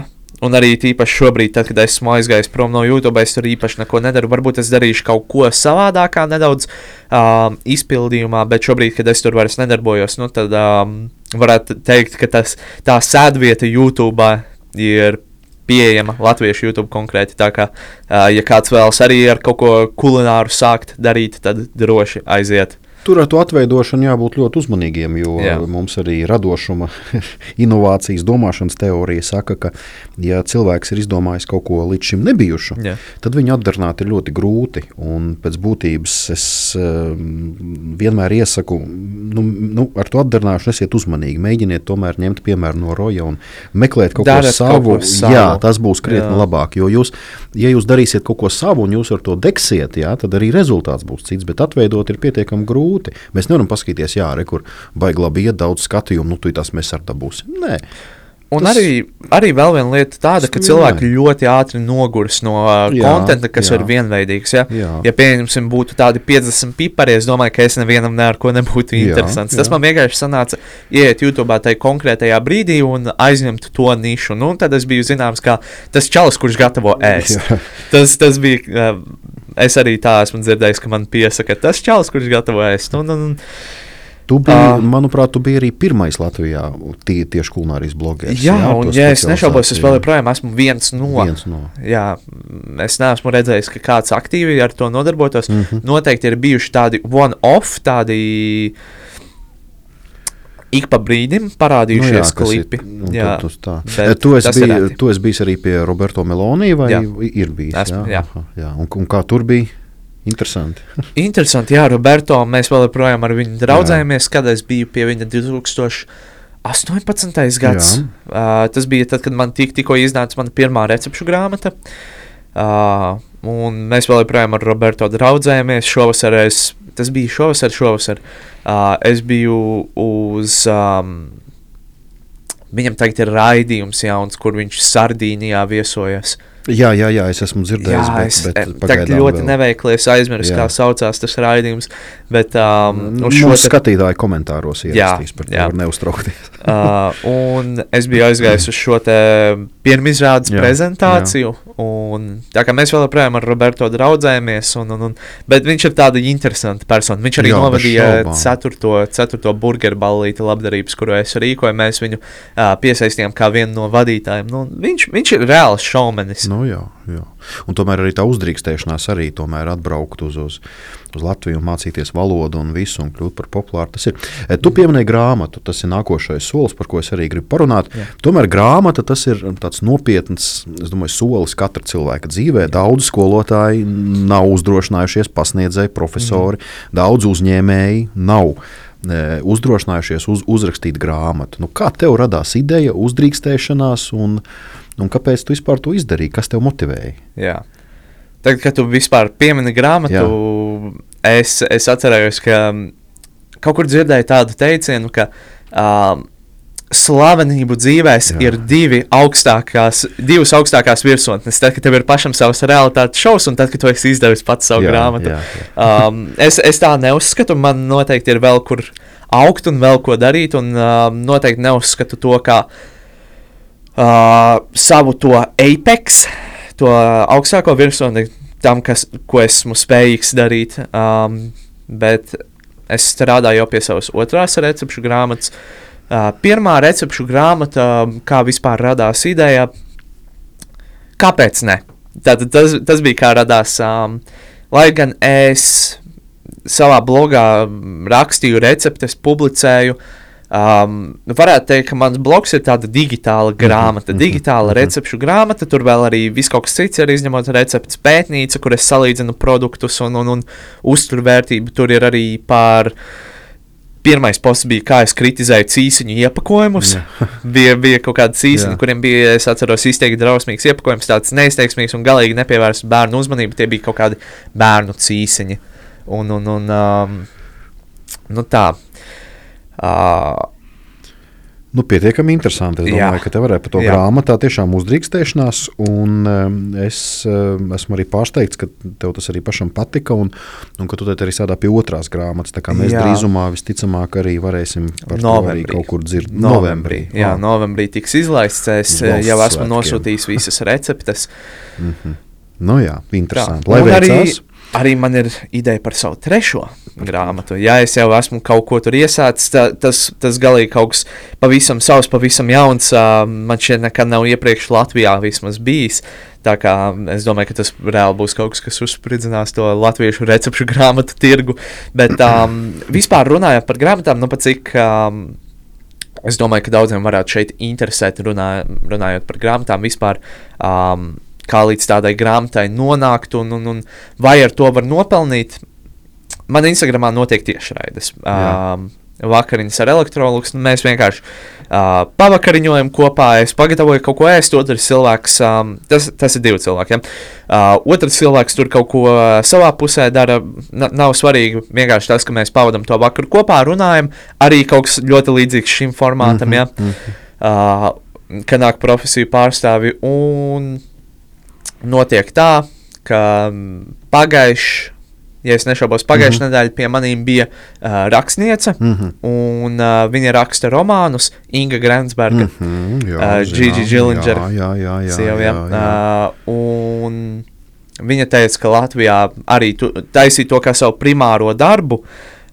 Un arī tīpaši šobrīd, tad, kad esmu aizgājis prom no YouTube, es tur īpaši neko nedaru. Varbūt es darīšu kaut ko savādākā, nedaudz um, izpildījumā, bet šobrīd, kad es tur vairs nedarbojos, nu, tad um, varētu teikt, ka tas, tā sēdvieta YouTube ir pieejama latviešu YouTube konkrēti. Tā kā, uh, ja kāds vēlas arī ar kaut ko kulināru sākt darīt, tad droši aiziet. Tur ar to atveidošanu jābūt ļoti uzmanīgiem, jo Jā. Mums arī radošuma, (laughs) inovācijas, domāšanas teorija saka, ka, ja cilvēks ir izdomājis kaut ko līdz šim nebijušu, Jā. tad viņu atdarināt ir ļoti grūti. Un pēc būtības es um, vienmēr iesaku, nu, nu, ar to atdarināšanu esiet uzmanīgi. Mēģiniet tomēr ņemt piemēru no roja un meklēt kaut Darat ko kaut savu. ko savu. Jā, tas būs krietni Jā. labāk. Jo jūs, ja jūs darīsiet kaut ko savu un jūs ar to degsiet, jā, tad arī rezultāts būs cits. Bet atveidot ir pietiekami grūti. Mēs nevaram paskatīties, jā, re, kur baigi labi iet daudz skatījumu, nu, tas mēs ar dabūsim. Nē, Un Tas- tas... arī, arī vēl viena lieta tāda, ka Tas cilvēki jā. ļoti ātri noguris no uh, Jā, konta, kas jā. ir vienveidīgs. Ja, Jā. ja pieņemsim, būtu tādi 50 pipari, es domāju, ka es nevienam ne ar ko nebūtu Jā, interesants. Tas jā. man vienkārši sanāca, ieiet YouTube tajā konkrētajā brīdī un aizņemt to nišu. Nu, tad es biju zināms, kā tas čalis, kurš gatavo ēst. Jā. Tas, tas bija. Uh, Es arī tā esmu dzirdējis, ka man piesaka, tas čalis, kurš gatavo ēst. Un, un, un, Tu biji, uh, manuprāt, tu biji arī pirmais Latvijā tie, tieši kulinārijas blogeris. jā, jā, un ja es nešaubos, es vēl joprojām esmu viens no. Viens no. Jā, es neesmu redzējis, ka kāds aktīvi ar to nodarbotos. Mm. -hmm. Noteikti ir bijuši tādi one-off, tādi ik pa brīdim parādījušies Nu jā, klipi. Ir, nu, jā, tu, tā. bet tu, esi tas bij, tu esi bijis arī pie Roberto Meloni, vai Jā. ir bijis? Esmu, jā. Aha, jā. Un, un kā tur bija? Interesanti. (laughs) Interesanti, jā, Roberto. Mēs vēl joprojām ar viņu draudzējamies, kad es biju pie viņa 2018. gads. Jā. Uh, tas bija tad, kad man tik, tikko iznāca mana pirmā recepšu grāmata. Uh, un mēs vēl joprojām ar Roberto draudzējamies. Šovasar es, tas bija šovasar, šovasar. Uh, es biju uz. Um, Viņam tagad ir raidījums jauns, kur viņš Sardīnijā viesojas. Jā, jā, jā, es esmu dzirdējis. Jā, bet, es bet bet, tagad pagaidām ļoti vēl- neveikli es aizmirsu, Jā. kā saucās tas raidījums. Bet um, uz Mūsu šo te- skatītāju komentāros ierakstīs par to, jā. neuztraukties. (laughs) Uh, un es biju aizgājis uz šo pirmizrādes Jā, prezentāciju. un Tā kā mēs vēl joprojām ar Roberto draudzējamies, un, un, un, bet viņš ir tāda interesanta persona. Viņš arī Jā, novadīja ceturto, ceturto burgeru ballīti labdarības, kuru es rīkoju. Mēs viņu uh, piesaistījām kā vienu no vadītājiem. Nu, viņš, viņš ir reāls šaumenis. Nu, jā, jā. Un tomēr arī tā uzdrīkstēšanās arī tomēr atbraukt uz, uz, uz Latviju un mācīties valodu un visu un kļūt par populāru. Tas ir. E, Tu pieminēji grāmatu, tas ir nākošais solis, par ko es arī gribu parunāt. Jā. Tomēr grāmata tas ir tāds nopietns domāju, solis katra cilvēka dzīvē. Daudz skolotāji nav uzdrošinājušies, pasniedzēji, profesori, mm. daudz uzņēmēji nav. e, Uzdrošinājušies uz, uzrakstīt grāmatu. Nu, kā tev radās ideja, uzdrīkstēšanās, un, un kāpēc tu vispār to izdarīji? Kas tev motivēja? Jā. Tagad, kad tu vispār piemini grāmatu, es, es atcerējos, ka mm, kaut kur dzirdēju tādu teicienu, ka um, slavenību dzīvēs Jā. Jā. ir divi augstākās, divas augstākās virsotnes. Tad, kad tev ir pašam savs realitātes šovs, un tad, kad tu esi izdevis pats savu Jā, grāmatu. jā, jā. Um, es, es tā neuzskatu. Man noteikti ir vēl kur augt un vēl ko darīt. Un um, noteikti neuzskatu to kā uh, savu to apex, to augstāko virsotni, tam, kas, ko esmu spējīgs darīt. Um, bet es strādāju jau pie savas otrās recepšu grāmatas. Uh, pirmā recepšu grāmata, kā vispār radās ideja, kāpēc ne? Tātad tas, tas bija kā radās. Um, lai gan es savā blogā rakstīju receptes, publicēju. Um, varētu teikt, ka mans bloks ir tāda digitāla grāmata, mm -hmm. digitāla recepšu grāmata. Tur vēl arī viss kaut kas cits ir izņemot receptes pētnīca, kur es salīdzinu produktus un, un, un uzturvērtību. Tur ir arī par. Pirmais posts bija, kā es kritizēju cīsiņu iepakojumus. (laughs) bija, bija kaut kāda cīsiņa, kuriem bija, es atceros, izteikti drausmīgs iepakojums, tāds neizteiksmīgs un galīgi nepievērsts bērnu uzmanību. Tie bija kaut kādi bērnu cīsiņi. Un, un, un um, nu tā. Uh, Nu, pietiekami interesanti. Es domāju, jā. ka te varētu par to jā. grāmatā tiešām uzdrīkstēšanās. Un, um, es um, esmu arī pārsteigts, ka tev tas arī pašam patika, un, un ka tu arī strādā pie otrās grāmatas. Tā kā mēs jā. drīzumā visticamāk arī varēsim par novembrī. to kaut kur dzirdēt. Novembrī. novembrī. Jā, novembrī tiks izlaists. Es Valsts jau esmu svētkiem. nosūtījis visas receptes. mm -hmm. Nu jā, interesanti. Tā. Lai veicās. Arī man ir ideja par savu trešo grāmatu. Ja es jau esmu kaut ko tur iesācis, ta, tas, tas galīgi kaut kas pavisam savs, pavisam jauns. Man šeit nekad nav iepriekš Latvijā vismaz bijis. Tā kā es domāju, ka tas reāli būs kaut kas, kas uzspridzinās to latviešu recepšu (laughs) grāmatu tirgu. Bet um, vispār runājot par grāmatām, nu pat cik. Um, Es domāju, ka daudziem varētu šeit interesēt, runā, runājot par grāmatām vispār. Um, kā līdz tādai grāmatai nonākt un, un, un vai ar to var nopelnīt. Man Instagramā notiek tiešraides. Um, vakariņas ar elektrolūks. Mēs vienkārši uh, pavakariņojam kopā. Es pagatavoju kaut ko ēst, otrs cilvēks, um, tas, tas ir divi cilvēki. Ja? Uh, otrs cilvēks tur kaut ko savā pusē dara. N nav svarīgi vienkārši tas, ka mēs pavadām to vakaru kopā, runājam. Arī kaut kas ļoti līdzīgs šim formātam, mm -hmm, ja? mm -hmm. uh, ka nāk profesiju pārstāvi. Un notiek tā, ka mm, pagājušajā ja es nešaubos, pagājušajā mm -hmm. nedēļā pie maniem bija uh, rakstniece, mm -hmm. un uh, viņa raksta romānus Inga Grensberga, mm -hmm, uh, Gigi Gillinger. Jā, jā, jā. jā, sieva, jā, jā. Uh, un viņa teica, ka Latvijā arī tu, taisīja to kā savu primāro darbu.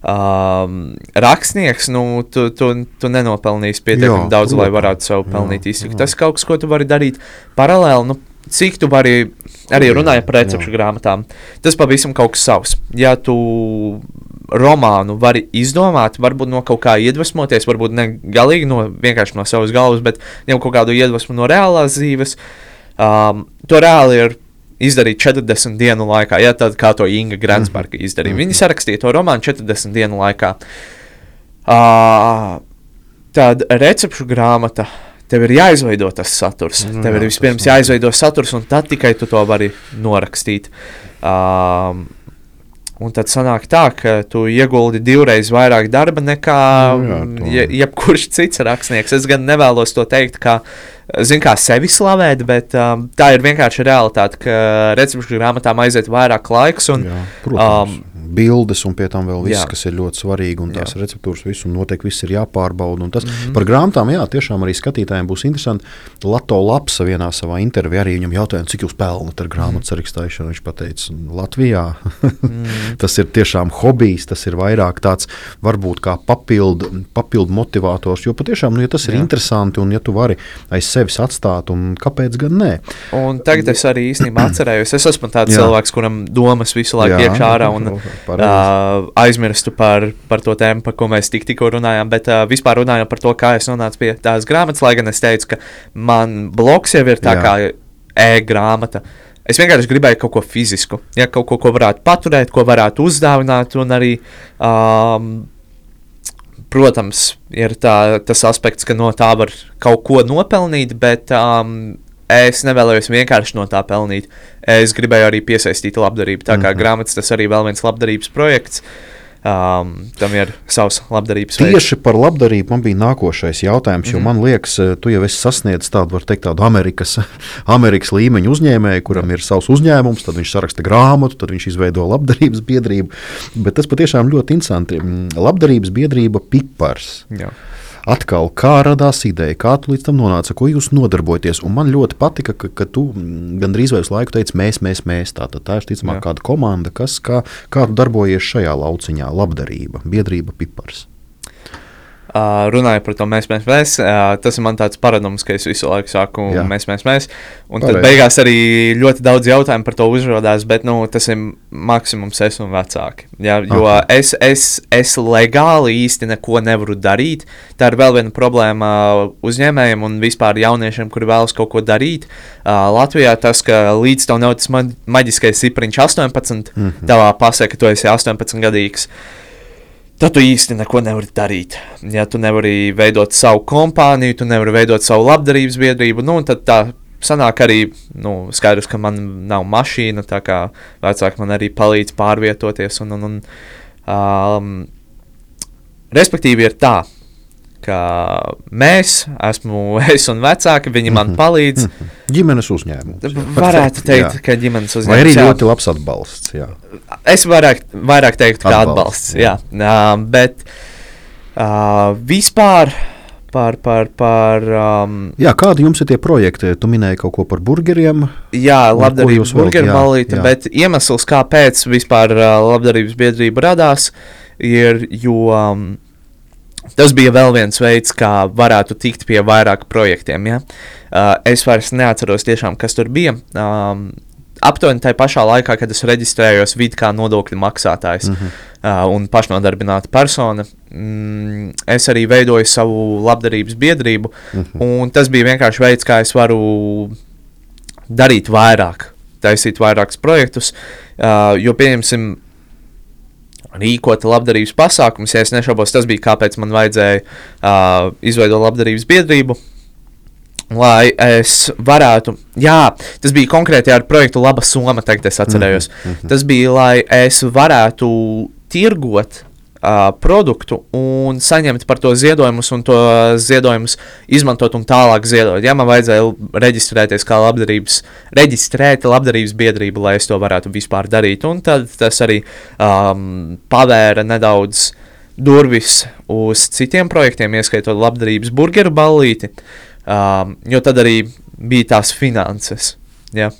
Um, rakstnieks, nu, tu, tu, tu nenopelnīsi pietiekami daudz, lai varētu sev pelnīt iztiku. Tas kaut kas, ko tu vari darīt paralēli. Nu, cik tu vari arī runājot par recepšu jā. grāmatām, tas pavisam kaut kas savs. Ja tu romānu vari izdomāt, varbūt no kaut kā iedvesmoties, varbūt ne galīgi no, vienkārši no savas galvas, bet jau kaut kādu iedvesmu no reālās dzīves, um, to reāli ir izdarīt 40 dienu laikā, ja tad kā to Inga Grensberga mhm. izdarīja. Mm -hmm. Viņa sarakstīja to romānu 40 dienu laikā. Uh, tad recepšu grāmata tev ir jāizveido tas saturs. Nu, tev jā, ir vispirms jāizveido saturs, un tad tikai tu to vari norakstīt. Um, Un tad sanāk tā, ka tu ieguldi divreiz vairāk darba nekā nu, jā, je, jebkurš cits rakstnieks. Es gan nevēlos to teikt, kā, zin, kā sevi slavēt, bet um, tā ir vienkārši realitāte, ka recepšu grāmatām aiziet vairāk laiks. Un, jā, protams. um, bildes, un pie tam vēl viss, jā. kas ir ļoti svarīgi, un tās jā. receptūras, visu noteikti viss ir jāpārbauda. Tas, mm -hmm. Par grāmatām, jā, tiešām arī skatītājiem būs interesanti. Lato Lapsa vienā savā intervijā arī viņam jautāja, cik jūs pelnāt ar grāmatu sarakstīšanu. Viņš teica, Latvijā mm. (laughs) tas ir tiešām hobijs, tas ir vairāk tāds varbūt kā papildu, papildu motivators, jo patiešām, nu, ja tas ir jā. interesanti un ja tu vari aiz sevis atstāt, un kāpēc gan ne? Un tagad es arī īstenībā (clears throat) atcerējos, es esmu tāds jā. cilvēks, kuram domas visu laiku iekšā ārā. Un, (laughs) uh, aizmirstu par, par to tēmu, par ko mēs tik, tikko runājām. Bet uh, vispār runājot par to, kā es nonācu pie tās grāmatas, lai gan es teicu, ka man bloks jau ir tā Jā. kā e-grāmata. Es vienkārši gribēju kaut ko fizisku, ja, kaut ko, ko varētu paturēt, ko varētu uzdāvināt. Un arī, um, protams, ir tā, tas aspekts, ka no tā var kaut ko nopelnīt, bet um, Es nevēlējos vienkārši no tā pelnīt. Es gribēju arī piesaistīt labdarību. Tā kā mm -hmm. grāmatas tas arī vēl viens labdarības projekts. Um, tam ir savs labdarības veids. Tieši par labdarību man bija nākošais jautājums, jo mm -hmm. man liekas, eh, tu jau esi sasniedzis tādu, teikt, tādu Amerikas, (laughs) Amerikas līmeņa uzņēmēju, kuram ir savs uzņēmums, tad viņš saraksta grāmatu, tad viņš izveido labdarības biedrību. Bet tas patiešām ļoti interesanti. Mm, labdarības biedrība Pipars. Jā. Atkal, kā radās ideja, kā tu līdz tam nonāci, ko jūs nodarbojaties. Un man ļoti patika, ka, ka tu mm, gandrīz uz laiku teici, mēs, mēs, mēs. Tā, tā ir ticamāk kāda komanda, kas kā, kā darbojies šajā lauciņā, labdarība, biedrība Pipars. Uh, runāju par to mēs, mēs, mēs. Uh, tas ir man tāds paradums, ka es visu laiku saku, Jā. mēs, mēs, mēs. Un tad Pareizi. beigās arī ļoti daudz jautājumu par to uzrādās, bet nu, tas ir maksimums es un vecāki. Jā, jo Aha. es, es, es legāli īsti neko nevaru darīt. Tā ir vēl viena problēma uzņēmējiem un vispār jauniešiem, kuri vēlas kaut ko darīt. Uh, Latvijā tas, ka līdz tam nav tas ma maģiskais cipriņš 18, mm -hmm. tavā pasē, ka tu esi 18 gadīgs. Tad tu īsti neko nevari darīt. Ja tu nevari veidot savu kompāniju, tu nevari veidot savu labdarības biedrību, nu, tad tā sanāk arī nu, skaidrs, ka man nav mašīna, tā kā vecāki man arī palīdz pārvietoties. Un, un, un, um, respektīvi, ir tā, ka mēs, esmu (laughs) es un vecāki, viņi man palīdz. Ģimenes uzņēmums. Varētu teikt, jā. ka ģimenes Vai arī uzņēmums jā. ļoti labs atbalsts. Jā. Es vairāk, vairāk teiktu, ka Atbalsts, atbalsts. jā. jā. Jā, bet uh, vispār par. par, par um, Jā, kādi jums ir tie projekti? Tu minēji kaut ko par burgeriem. Jā, labdarības jūs burgeru jā. bet iemesls, kāpēc vispār uh, labdarības biedrība radās, ir, jo um, tas bija vēl viens veids, kā varētu tikt pie vairāk projektiem. Ja? Uh, es vairs neatceros tiešām, kas tur bija. Um, aptuveni tajā pašā laikā, kad es reģistrējos vidū kā nodokļu maksātājs Mhm. uh, un pašnodarbināta persona, mm, es arī veidoju savu labdarības biedrību. Mhm. Un tas bija vienkārši veids, kā es varu darīt vairāk, taisīt vairākus projektus. Uh, jo, pieņemsim, rīkot labdarības pasākumus, ja es nešaubos, tas bija kāpēc man vajadzēja uh, izveidot labdarības biedrību. Lai es varētu, jā, tas bija konkrēti ar projektu Laba Soma, tagad es atcerējos. Mm -hmm. Tas bija, lai es varētu tirgot uh, produktu un saņemt par to ziedojumus, un to ziedojumus izmantot un tālāk ziedot. Ja man vajadzēja reģistrēties kā labdarības, reģistrēt labdarības biedrību, lai es to varētu vispār darīt, un tad tas arī um, pavēra nedaudz durvis uz citiem projektiem, ieskaitot labdarības burgeru ballīti, um, jo tad arī bija tās finanses. Ja.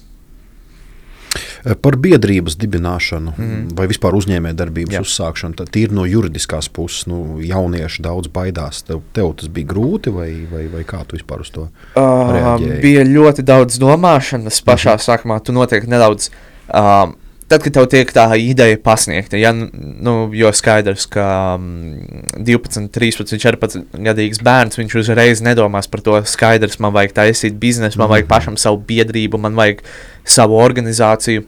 Par biedrības dibināšanu mm. Mhm. vai vispār uzņēmējdarbības uzsākšanu. Tad tīri no juridiskās puses, nu, jaunieši daudz baidās. Tev, tev tas bija grūti, vai, vai, vai kā tu vispār uz to Uh, reaģēji? bija ļoti daudz domāšanas pašā mm -hmm. sākumā. Tu noteikti nedaudz. Um, Tad, kad tev tiek tā ideja pasniegta, ja, nu, jo skaidrs, ka um, 12, 13, 14 gadīgs bērns, viņš uzreiz nedomās par to. Skaidrs, man vajag taisīt biznesu, man vajag pašam savu biedrību, man vajag savu organizāciju.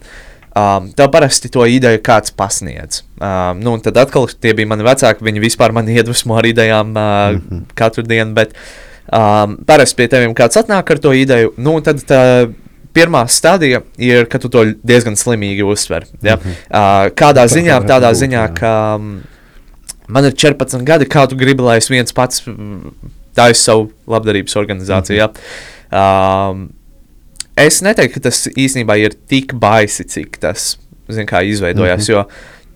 Um, tev parasti to ideju kāds pasniedz. Um, nu, tad atkal tie bija mani vecāki, viņi vispār man (laughs) iedvesmo ar idejām uh, mm -hmm. katru dienu. Bet, Um, parasti pie tevis kāds atnāk ar to ideju, nu, tad tā pirmā stadija ir, ka tu to diezgan slimīgi uztver. Ja? Mm -hmm. uh, kādā Tā ziņā, varētu tādā būt, ziņā, ka um, man ir 14 gadi, kā tu gribi, lai es viens pats mm, taisu savu labdarības organizāciju. Mm -hmm. ja? um, es neteiktu, ka tas īstenībā ir tik baisi, cik tas zin, izveidojās. Mm -hmm. Jo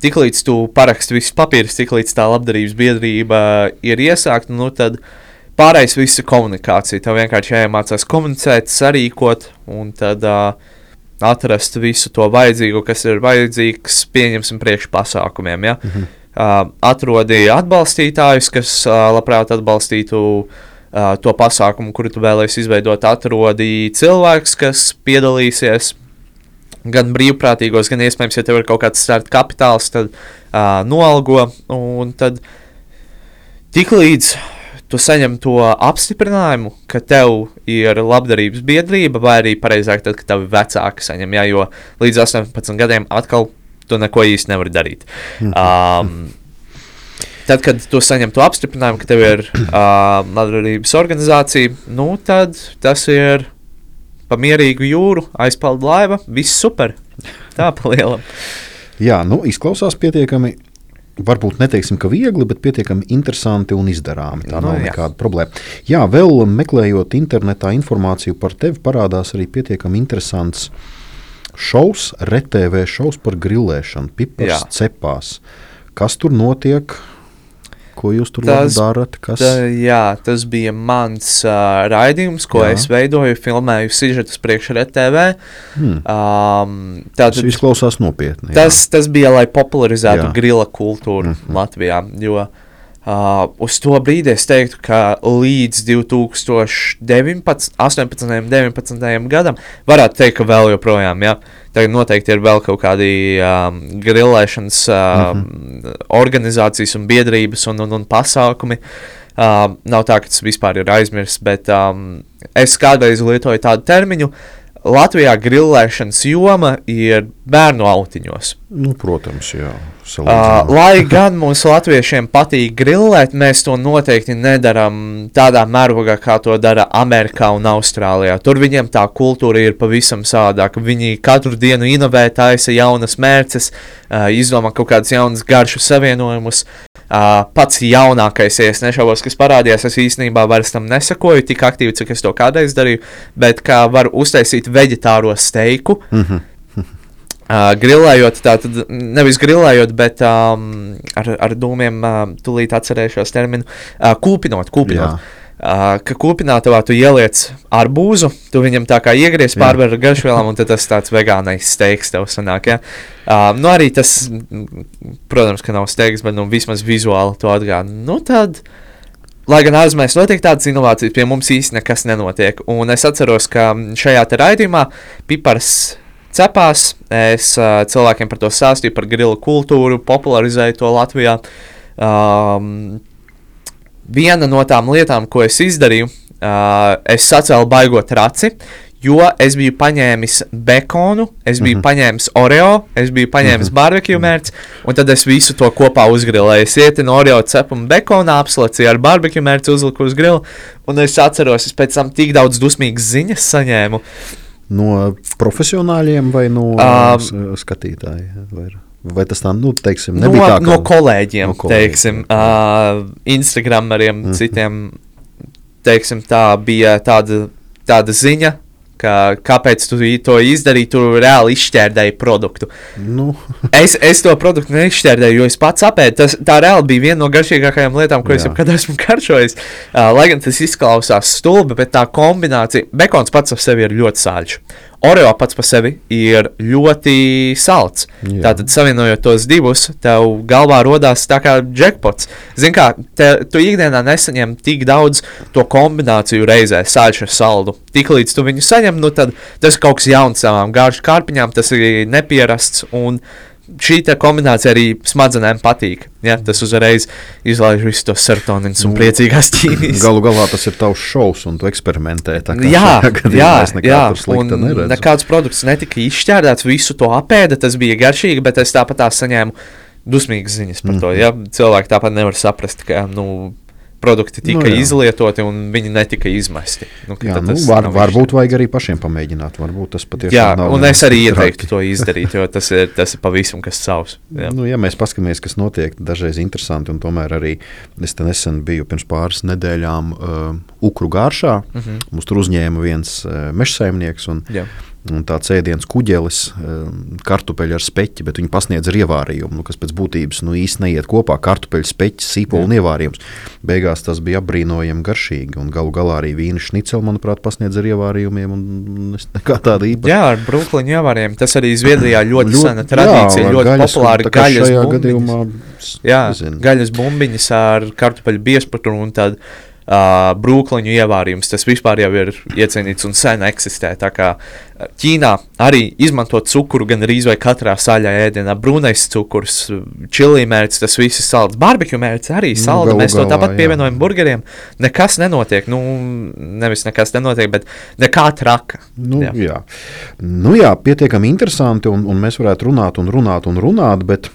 tiklīdz tu paraksti visus papīrus, tiklīdz tā labdarības biedrība ir iesākta, nu tad pārējais viss ir komunikācija. Tev vienkārši jāiemācās komunicēt, sarīkot un tad uh, atrast visu to vajadzīgo, kas ir vajadzīgs, pieņemsim, priekšpasākumiem. Ja? Mm -hmm. uh, atrodi atbalstītājus, kas uh, labprāt atbalstītu uh, to pasākumu, kuru tu vēlēsies izveidot. Atrodi cilvēks, kas piedalīsies gan brīvprātīgos, gan iespējams, ja tev ir kaut kāds starta kapitāls, tad uh, noalgo. Un tad tiklīdz tu saņem to apstiprinājumu, ka tev ir labdarības biedrība, vai arī pareizāk, tad, kad tavi vecāki saņem, jā, jo līdz 18 gadiem atkal tu neko īsti nevari darīt. Um, Tad, kad tu saņem to apstiprinājumu, ka tev ir (clears throat) uh, labdarības organizācija, nu, tad tas ir pa mierīgu jūru, aizpeld laiva, viss super. Tā pa lielam. Jā, nu, izklausās pietiekami. Varbūt neteiksim, ka viegli, bet pietiekami interesanti un izdarāmi. Tā Nu, nav jā. nekāda problēma. Jā, vēl meklējot internetā informāciju par tevi, parādās arī pietiekami interesants šovs, RTV šovs par grilēšanu, pipars Jā. cepās. Kas tur notiek? Ko jūs tur Tas- darat? Kas? Tā, jā, tas bija mans uh, raidījums, ko Jā. es veidoju, filmēju sižetus priekš RTV. Hmm. Um, Tas tātad, izklausās nopietni. jā. tas, tas bija, lai popularizētu Jā. grila kultūru mm. -hmm. Latvijā. Jo uh, uz to brīdi es teiktu, ka līdz 2019, 18, 19 gadam varētu teikt, ka vēl joprojām. Jā. Tagad noteikti ir vēl kaut kādi um, grilēšanas um, mm -hmm. organizācijas un biedrības un, un, un pasākumi. Uh, nav tā, ka tas vispār ir aizmirsts, bet um, es kādreiz lietoju tādu terminu. Latvijā grilēšanas joma ir bērnu autiņos. Nu, protams, jā. Uh, lai gan mums latviešiem patīk grilēt, mēs to noteikti nedarām tādā mērogā, kā to dara Amerikā un Austrālijā. Tur viņiem tā kultūra ir pavisam savādāka. Viņi katru dienu inovē, taisa jaunas mērces, uh, izdomā kaut kādas jaunas garšu savienojumus. Uh, pats jaunākais, ja es nešaubos, kas parādījās, es īstenībā vairs tam nesakoju tik aktīvi, cik es to kādreiz darīju, bet kā var uztaisīt veģetāro steiku. Mhm. Uh, grilējot, tātad nevis grilējot, bet um, ar, ar dūmiem, uh, tūlīt atcerēšos terminu, uh, kūpinot, kūpinot. Jā. Ka kūpinātavā tu ieliec arbūzu, tu viņam tā kā iegriez ar garšvielām, un tas tāds vegānais steiks tev sanāk. Ja? Uh, nu arī tas, protams, ka nav steiks, bet nu, vismaz vizuāli to atgādina. Nu tad, lai gan ārzemēs notiek tādas inovācijas, pie mums īsti nekas nenotiek. Un es atceros, ka šajā raidījumā pipars cepās. Es uh, cilvēkiem par to stāstīju, par grilu kultūru, popularizēju to Latvijā. Um, viena no tām lietām, ko es izdarīju, uh, es sacēlu baigot raci. Jo es biju paņēmis bekonu, es biju mm Mhm. -hmm. paņēmis oreo, es biju paņēmis mm -hmm. barbecue mērķi, un tad es visu to kopā uzgrilēju. Es ietinu oreo cepumu bekonā, apslacīju ar barbecue mērķi, uzliku uz grila, un es atceros, es pēc tam tik daudz dusmīgas ziņas saņēmu. No profesionāļiem vai no um, skatītājiem? Vai, tas tā, nu, teiksim, no, nebija tā, ka no kolēģiem, No no kolēģiem, teiksim, uh, Instagrameriem, mm. -hmm. citiem. Teiksim, tā bija tāda, tāda ziņa, ka kāpēc tu to izdarīji, tu reāli izšķērdēji produktu. Nu, (laughs) Es, es to produktu neizšķērdēju, jo es pats apēdu. Tas, tā reāli bija viena no garšīgākajām lietām, ko es Jā. jebkad esmu karšojis. Uh, lai gan tas izklausās stulbi, bet tā kombinācija, bekons pats par sevi ir ļoti sāļš. Oreo pats par sevi ir ļoti salds. Jā. Tātad, savienojot tos divus, tev galvā radās tā kā jackpots. Zini, kā te, tu ikdienā nesaņem tik daudz to kombināciju reizē, sāļš ar saldu. Tiklīdz tu viņu saņem, nu tad tas ir kaut kas jauns savām gāršu kārpiņām, tas ir nepierasts. Un šī kombinācija arī smadzenēm patīk. Ja? Tas uzreiz izlaiž visus tos serotonīnus un Nu, priecīgās ķīmijas. galu galā tas ir tavs šovs, un tu eksperimentē. Jā, jā, jā. un nekāds produkts netika izšķērdēts, visu to apēda, tas bija garšīgi, bet es tāpat tā saņēmu dusmīgas ziņas par to. Mhm. Ja? Cilvēki tāpat nevar saprast, ka nu, produkti tika Nu, jā. izlietoti un viņi netika izmesti. Nu, Jā, nu, var, varbūt vajag arī pašiem pamēģināt. Varbūt tas patiešām Jā, nav un es arī ieteiktu to izdarīt, jo tas ir, tas ir pavisam kas savs. Jā. Nu, ja mēs paskatāmies, kas notiek, dažreiz interesanti, un tomēr arī es nesen biju pirms pāris nedēļām uh, Ukru gāršā. Mm -hmm. Mums tur uzņēma viens uh, meža saimnieks un, Jā. Un tāds ēdiens kuģelis, uh, kartupeļi ar speķi, bet viņi pasniedz ar ievārījumu, nu, kas pēc būtības nu, īsti neiet kopā. Kartupeļu speķis, sīpola un ievārījums. Beigās tas bija apbrīnojami garšīgi, un galu galā arī vīna šniceli, manuprāt, pasniedz ar ievārījumiem, nekā tāda īpaša. Jā, ar brūkliņu ievāriem. Tas arī Zviedrijā (clears throat) ļoti, ļoti sena jā, tradīcija, ar ļoti gaļas, populāra kā gaļas gadījumā. Jā, nezinu. gaļas bumbiņas ar kartupeļu biezputru un tad uh, brūkliņu ievārījums. Tas vispār jau ir iecienīts un sen eksistē. Tā kā Ķīnā arī izmanto cukuru gan arī vai katrā saļā ēdienā. Brūnais cukurs, čili mērķis, tas viss ir salds. Barbekju mērķis arī Nu, salda. galu Mēs to tāpat pievienojam burgeriem. Nekas nenotiek. Nu, nevis nekas nenotiek, bet nekā traka. Nu, jā. Jā. Nu, jā, pietiekami interesanti, un, un mēs varētu runāt un runāt un runāt, bet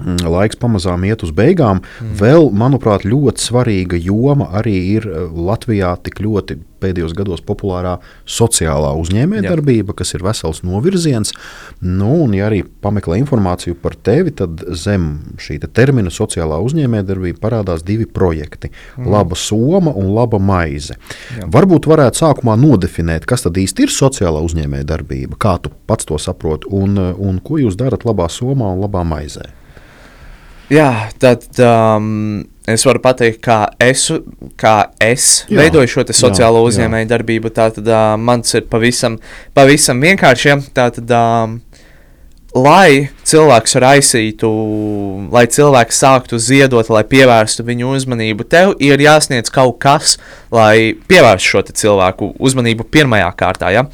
laiks pamazām iet uz beigām. Mm. Vēl, manuprāt, ļoti svarīga joma arī ir eh, Latvijā tik ļoti pēdējos gados populārā sociālā uzņēmējdarbība, kas ir vesels novirziens. Nu, un, ja arī pameklē informāciju par tevi, tad zem šī te termina sociālā uzņēmējdarbība parādās divi projekti - laba soma un laba maize. Jā. Varbūt varētu sākumā nodefinēt, kas tad īsti ir sociālā uzņēmējdarbība, kā tu pats to saproti, un, un ko jūs darat labā somā un labā maizē. Jā, tad um, es varu pateikt, kā es, kā es Jā, veidoju šo sociālo uzņēmēju darbību. Tātad uh, mans ir pavisam, pavisam vienkārši. Ja? Tātad, um, lai cilvēks raisītu, lai cilvēks sāktu ziedot, lai pievērstu viņu uzmanību, tev ir jāsniedz kaut kas, lai pievērstu šo cilvēku uzmanību pirmajā kārtā. Ja?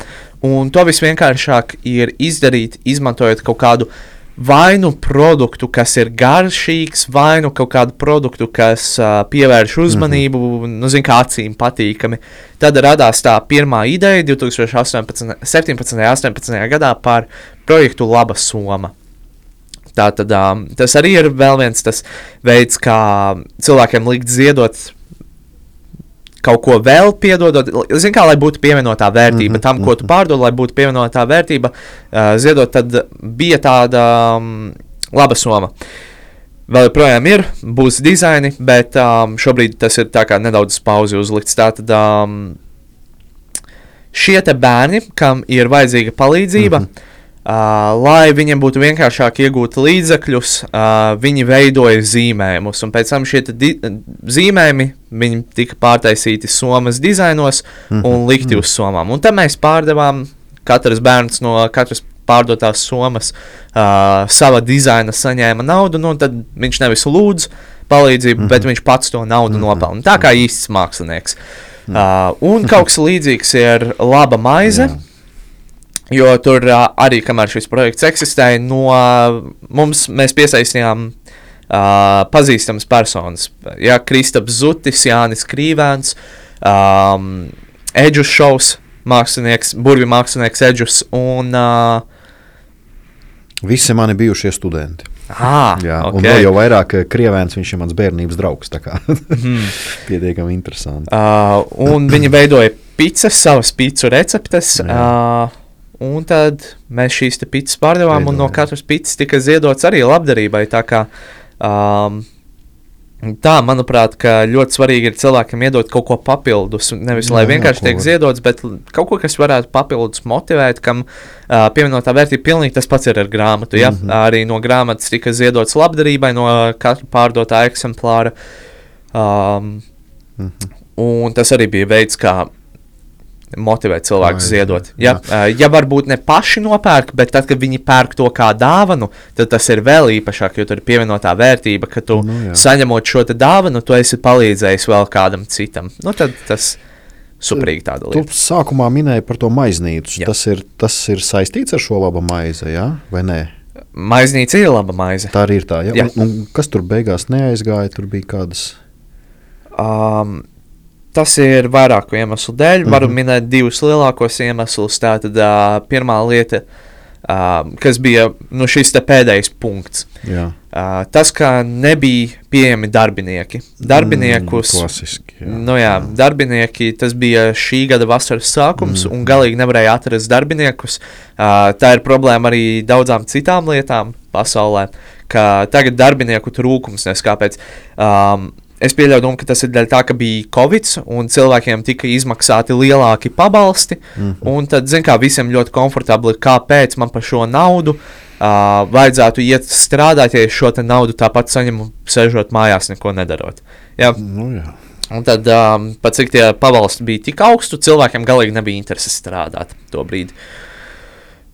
Un to visvienkāršāk ir izdarīt, izmantojot kaut kādu vainu produktu, kas ir garšīgs, vainu kaut kādu produktu, kas uh, pievērš uzmanību, mm -hmm. nu, zin, kā acīm patīkami. Tad radās tā pirmā ideja 2018, 17. un 18. gadā par projektu Laba Soma. Tātad, um, tas arī ir vēl viens veids, kā cilvēkiem likt ziedot kaut ko vēl piedodot, zin, kā, lai būtu pievienotā vērtība mm -hmm, tam, ko tu pārdod, lai būtu pievienotā vērtība, uh, ziedot, tad bija tāda um, laba soma. Vēl joprojām ir, būs dizaini, bet um, šobrīd tas ir nedaudz pauzi uzlikts. Tātad um, šie bērni, kam ir vajadzīga palīdzība, mm -hmm. Uh, lai viņiem būtu vienkāršāk iegūt līdzekļus, uh, viņi veidoja zīmējumus, un pēc tam šie zīmējumi tika pārtaisīti somas dizainos un likti uz somām. Un tad mēs pārdevām, katrs bērns no katras pārdotās somas uh, sava dizaina saņēma naudu, nu, tad viņš nevis lūdz palīdzību, mm -hmm. bet viņš pats to naudu mm -hmm. nopelna. Tā kā īsts mākslinieks. Uh, un (laughs) kaut kas līdzīgs ir laba maize. Jā. Jo tur uh, arī, kamēr šis projekts eksistēja, no uh, mums mēs piesaistījām uh, pazīstamas personas. Jā, Kristaps Zutis, Jānis Krīvēns, um, Edžus šovs, mākslinieks, burvju mākslinieks Edžus un uh, Visi mani bijušie studenti. Ah, Jā, okay. un vēl jau vairāk krievēns, viņš ir mans bērnības draugs. Tā kā mm. (laughs) pietiekami interesanti. Uh, un viņi veidoja pizzas, savas pizzu receptes. Uh, Un tad mēs šīs pitas pārdevām, Veidojam. un no katras pitas tika ziedots arī labdarībai. Tā, kā, um, tā manuprāt, ļoti svarīgi ir cilvēkam iedot kaut ko papildus. Nevis lai jā, vienkārši jā, tiek ziedots, bet kaut ko, kas varētu papildus motivēt, kam uh, pievienotā vērtība pilnīgi tas pats ir ar grāmatu. Ja? Mm -hmm. Arī no grāmatas tika ziedots labdarībai no katra pārdotā eksemplāra. Um, mm -hmm. Un tas arī bija veids, kā motivēt cilvēkus ziedot. Ja, jā. ja varbūt ne paši nopērk, bet tad, kad viņi pērk to kā dāvanu, tad tas ir vēl īpašāk, jo tur ir pievienotā vērtība, ka tu nu, jā. saņemot šo dāvanu, tu esi palīdzējis vēl kādam citam. Nu, tad tas suprīgi tāda lieta. Tu sākumā minēji par to maiznīcu. Tas ir, tas ir saistīts ar šo labu maizi, ja? vai nē? Maiznīca ir laba maize. Tā arī ir tā. Ja? Jā. Un, un kas tur beigās neaizgāja? Tur bija kādas. Um, Tas ir vairāku iemeslu dēļ. Mm -hmm. Varu minēt divus lielākos iemeslus. Tātad uh, pirmā lieta, uh, kas bija nu, šis pēdējais punkts. Jā. Uh, tas, ka nebija pieejami darbinieki. Darbiniekus, mm, klasiski, jā. Nu, jā, jā. Darbinieki, tas bija šī gada vasaras sākums, mm. un galīgi nevarēja atrast darbiniekus. Uh, tā ir problēma arī daudzām citām lietām pasaulē, ka tagad darbinieku trūkums neskāpēc. Um, Es pieļauju, domu, ka tas ir dēļ tā, ka bija Covid, un cilvēkiem tika izmaksāti lielāki pabalsti. Mm -hmm. Un tad, zināmā mērā, visiem ļoti komfortabli, kāpēc man par šo naudu uh, vajadzētu iet strādāt, ja es šo naudu tāpat saņemu, sēžot mājās, neko nedarot. Jā. Nu, jā. Un tad, um, pat cik tie pabalsti bija tik augstu, cilvēkiem galīgi nebija interesi strādāt to brīdi. Uh,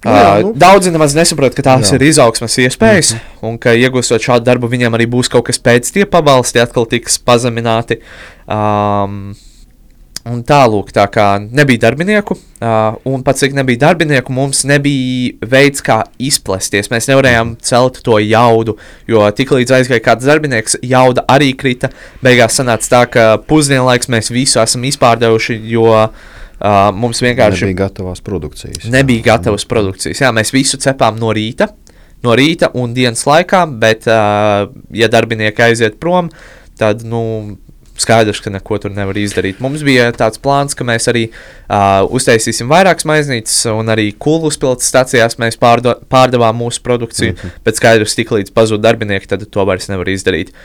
Jā, nu. Daudzi nemaz nesaprot, ka tās jā. ir izaugsmas iespējas, mm -hmm. un ka iegūstot šādu darbu, viņiem arī būs kaut kas pēc tie pabalsti, atkal tiks pazemināti. Um, Un tālāk, tā kā nebija darbinieku, uh, un pats cik nebija darbinieku, mums nebija veids, kā izplesties. Mēs nevarējām celt to jaudu, jo tiklīdz aizgāja kāds darbinieks, jauda arī krita. Beigās sanāca tā, ka pusdienlaiks mēs visu esam izpārdevuši, jo uh, Uh, mums vienkārši nebija gatavas produkcijas. Nebija gatavas produkcijas. Jā, mēs visu cepām no rīta, no rīta un dienas laikā, bet, uh, ja darbinieki aiziet prom, tad nu, skaidrs, ka neko tur nevar izdarīt. Mums bija tāds plāns, ka mēs arī uh, uztaisīsim vairākas maiznīcas, un arī kulu uzpildes stācijās mēs pārdo, pārdevām mūsu produkciju. Mm -hmm. Bet skaidrs, tik līdz pazūd darbinieki, tad to vairs nevar izdarīt.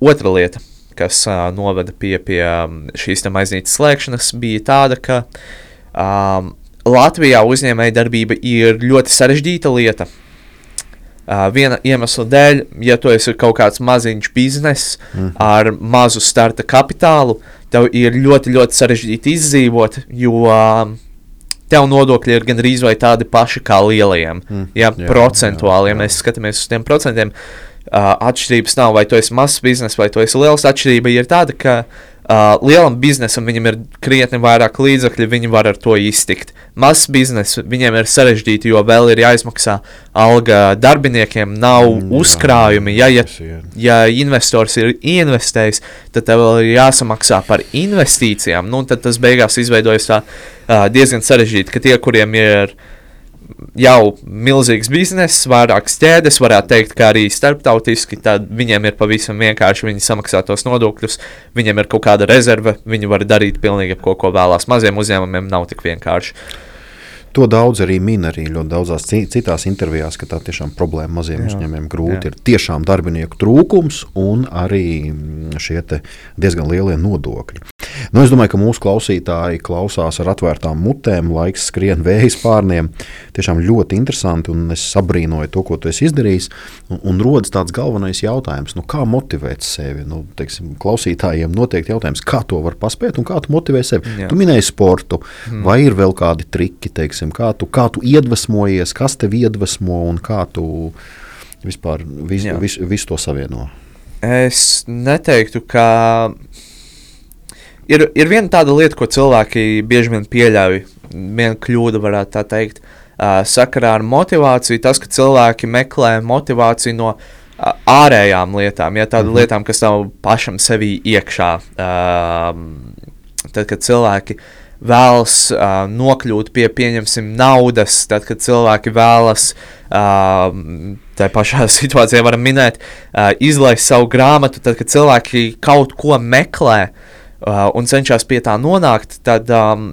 Otra lieta kas uh, noveda pie, pie šīs maiznītes slēgšanas, bija tāda, ka um, Latvijā uzņēmējdarbība ir ļoti sarežģīta lieta. Uh, viena iemesla dēļ, ja tu esi kaut kāds maziņš bizness mm. ar mazu starta kapitālu, tev ir ļoti, ļoti sarežģīti izdzīvot, jo uh, tev nodokļi ir gandrīz vai tādi paši kā lielajiem. Mm. Ja, jā, procentuāli, jā, jā. ja mēs skatāmies uz tiem procentiem, uh, atšķirības nav, vai tu esi mazs bizness, vai tu esi liels. Atšķirība ir tāda, ka Uh, lielam biznesam viņam ir krietni vairāk līdzekļu, viņi var ar to iztikt. Mazs biznes viņiem ir sarežģīti, jo vēl ir jāizmaksā alga darbiniekiem, nav mm, uzkrājumi. Ja, ja, ja investors ir investējis, tad tev vēl ir jāsamaksā par investīcijām. Nu, tad tas beigās izveidojas tā, uh, diezgan sarežģīti, ka tie, kuriem ir uh, jau milzīgs bizness, vairākas ķēdes, varētu teikt, ka arī starptautiski, tad viņiem ir pavisam vienkārši, viņi samaksā tos nodokļus, viņiem ir kaut kāda rezerve, viņi var darīt pilnīgi ko, ko vēlās. Maziem uzņēmumiem nav tik vienkārši. To daudz arī min arī ļoti daudzās citās intervijās, ka tā tiešām problēma maziem jā, uzņēmumiem grūti jā. ir tiešām darbinieku trūkums un arī šie diezgan lielie nodokļi. Nu, es domāju, ka mūsu klausītāji klausās ar atvērtām mutēm, laiks skrien vējas pārniem. Tiešām ļoti interesanti, un es abrīnoju to, ko tu esi izdarījis. Un, un rodas tāds galvenais jautājums, nu, kā motivēt sevi. Nu, teiksim, klausītājiem noteikti jautājums, kā to var paspēt un kā tu motivē sevi. Jā. Tu minēji sportu, hmm. vai ir vēl kādi triki, teiksim, kā, tu, kā tu iedvesmojies, kas tev iedvesmo un kā tu vispār vis, vis, visu to savieno? Es neteiktu, ka ir, ir viena tāda lieta, ko cilvēki bieži vien pieļauj. Viena kļūda, varētu tā teikt, uh, sakarā ar motivāciju. Tas, ka cilvēki meklē motivāciju no uh, ārējām lietām, ja tādām mm -hmm. lietām, kas nav pašam sevī iekšā. Uh, tad, kad cilvēki vēlas uh, nokļūt pie, pieņemsim, naudas, tad, kad cilvēki vēlas. Uh, Tā pašā (laughs) situācijā varam minēt, uh, izlaist savu grāmatu, tad, kad cilvēki kaut ko meklē, uh, uh, un cenšas pie tā nonākt, tad um,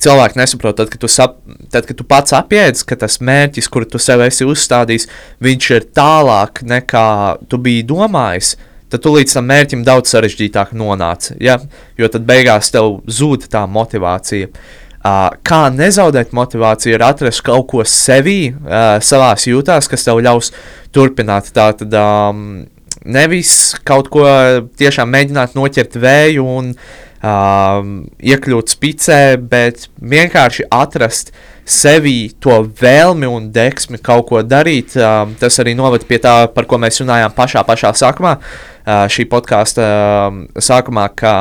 cilvēki nesaprot, tad, kad tu, sap, tad, kad tu pats apjēdz, ka tas mērķis, kuru tu sev esi uzstādījis, viņš ir tālāk nekā tu biji domājis. Tad tu līdz tam mērķim daudz sarežģītāk nonāc. Ja? Jo tad beigās tev zūd tā motivācija. Uh, kā nezaudēt motivāciju, ir atrast kaut ko sevī, uh, savā jūtās, kas tev ļaus turpināt. Tātad, um, Nevis kaut ko tiešām mēģināt noķert vēju un uh, iekļūt spicē, bet vienkārši atrast sevī to vēlmi un deksmi kaut ko darīt. Uh, tas arī novada pie tā, par ko mēs runājām pašā, pašā sākumā, uh, šī podkāstu uh, sākumā, ka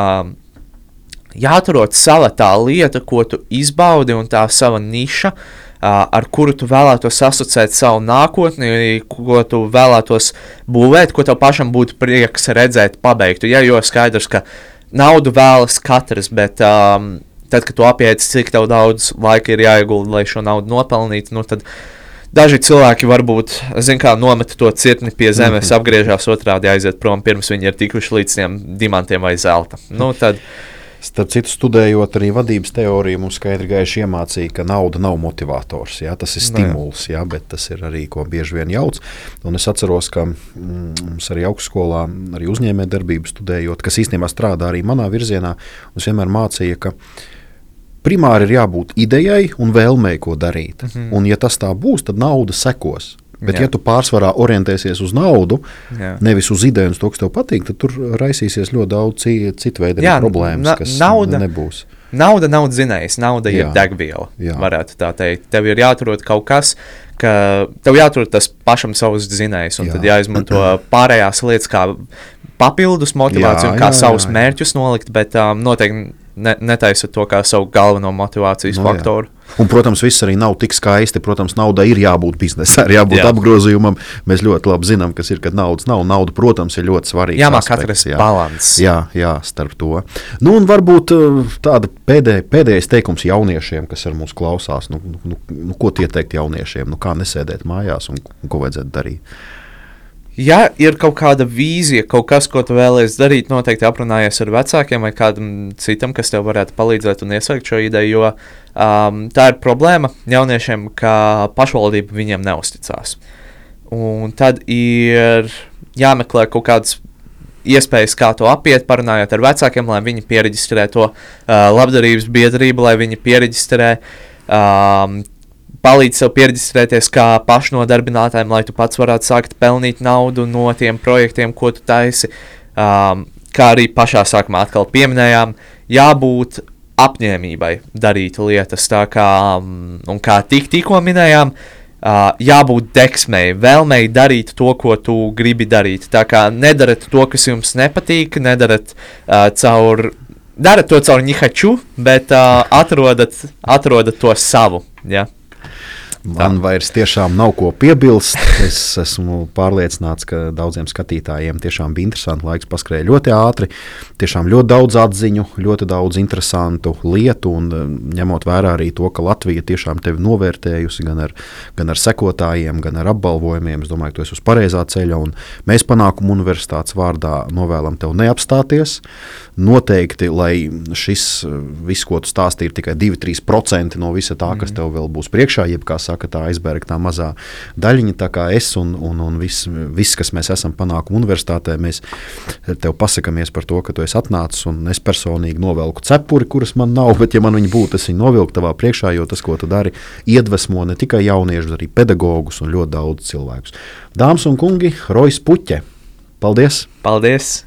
jāatrod sava tā lieta, ko tu izbaudi, un tā sava niša. Uh, ar kuru tu vēlētos asociēt savu nākotni, ko tu vēlētos būvēt, ko tev pašam būtu prieks redzēt, pabeigtu. Ja, jo skaidrs, ka naudu vēlas katrs, bet um, tad, kad tu apiet, cik daudz laika ir jāiegulda, lai šo naudu nopelnītu, nu, tad daži cilvēki varbūt kā, nometa to cirkni pie zemes, mm -hmm. apgriežas otrādi, aiziet prom, pirms viņi ir tikuši līdz tiem dimantiem vai zelta. Nu, tad, Starp citu, studējot arī vadības teoriju, mums skaidri gaiši iemācīja, ka nauda nav motivators. Jā, tas ir stimuls, jā, bet tas ir arī ko bieži vien jauc. Un es atceros, ka mm, mums arī augstskolā, arī uzņēmējdarbību studējot, kas īstenībā strādā arī manā virzienā, mums vienmēr mācīja, ka primāri ir jābūt idejai un vēlmei, ko darīt. Mm -hmm. Un, ja tas tā būs, tad nauda sekos. Bet, Jā. ja tu pārsvarā orientēsies uz naudu, Jā. nevis uz ideju un to, kas tev patīk, tad tur raisīsies ļoti daudz citu veidu problēmas, na, kas nauda, nebūs. Nauda nav zinējis, nauda Jā. ir degviela. Jā. Varētu tā teikt. Tev ir jāatrod kaut kas, ka tev jāatrod tas pašam savs zinējs, un Jā. tad jāizmanto (clears throat) pārējās lietas kā papildus motivāciju, jā, kā jā, savus jā, jā. mērķus nolikt, bet um, noteikti ne, netaisa to kā savu galveno motivācijas no, faktoru. Jā. Un, protams, viss arī nav tik skaisti. Protams, naudai ir jābūt biznesā, ir jābūt jā. apgrozījumam. Mēs ļoti labi zinām, kas ir, kad naudas nav. Nauda, protams, ir ļoti svarīga. Jā, mākslinieks atrast jā. līdzsvaru. Jā, jā, starp to. Nu, un varbūt uh, tāda pēdē, pēdējais teikums jauniešiem, kas ar mums klausās. Nu, nu, nu, nu ko tie teikt jauniešiem? Nu, kā nesēdēt mājās un, un ko vajadzētu darīt? Ja ir kaut kāda vīzija, kaut kas, ko tu vēlēsies darīt, noteikti aprunājies ar vecākiem vai kādam citam, kas tev varētu palīdzēt un iesākt šo ideju. Jo um, tā ir problēma jauniešiem, ka pašvaldība viņiem neusticās. Un tad ir jāmeklē kaut kādas iespējas, kā to apiet, parunājot ar vecākiem, lai viņi pieregistrē to uh, labdarības biedrību, lai viņi pieregistrē um, palīdz tev pierģistrēties kā pašnodarbinātājiem, lai tu pats varētu sākt pelnīt naudu no tiem projektiem, ko tu taisi. Um, kā arī pašā sākumā atkal pieminējām, jābūt apņēmībai darīt lietas, tā kā, um, kā tik, tikko minējām, uh, jābūt deksmei, vēlmei darīt to, ko tu gribi darīt. Tā kā nedarat to, kas jums nepatīk, nedarat uh, caur. Darat to caur nihaču, bet uh, atrodat, atrodat to savu. Ja? Man vairs tiešām nav ko piebilst. Es esmu pārliecināts, ka daudziem skatītājiem tiešām bija interesanti. Laiks paskrēja ļoti ātri. Tiešām ļoti daudz atziņu, ļoti daudz interesantu lietu. Un, eh, ņemot vērā arī to, ka Latvija tiešām tevi novērtējusi gan ar, gan ar sekotājiem, gan ar apbalvojumiem, es domāju, ka tu esi uz pareizā ceļa. Mēs panākumu universitātes vārdā novēlam tev neapstāties. Noteikti, lai šis eh, viss, ko tu stāstīji, ir tikai 2-3% no visa tā, kas mm. tev vēl būs priekšā, jeb kā saka, tā aizbēga tā mazā daļiņa, tā kā es un, un, un viss, vis, kas mēs esam panākuši universitātē, mēs tev pasakāmies par to, ka tu esi atnācis un es personīgi novelku cepuri, kuras man nav, bet, ja man viņi būtu, es viņu novilku tavā priekšā, jo tas, ko tu dari, iedvesmo ne tikai jauniešus, bet arī pedagogus un ļoti daudz cilvēkus. Dāmas un kungi, Rojas Puķe! Paldies! Paldies!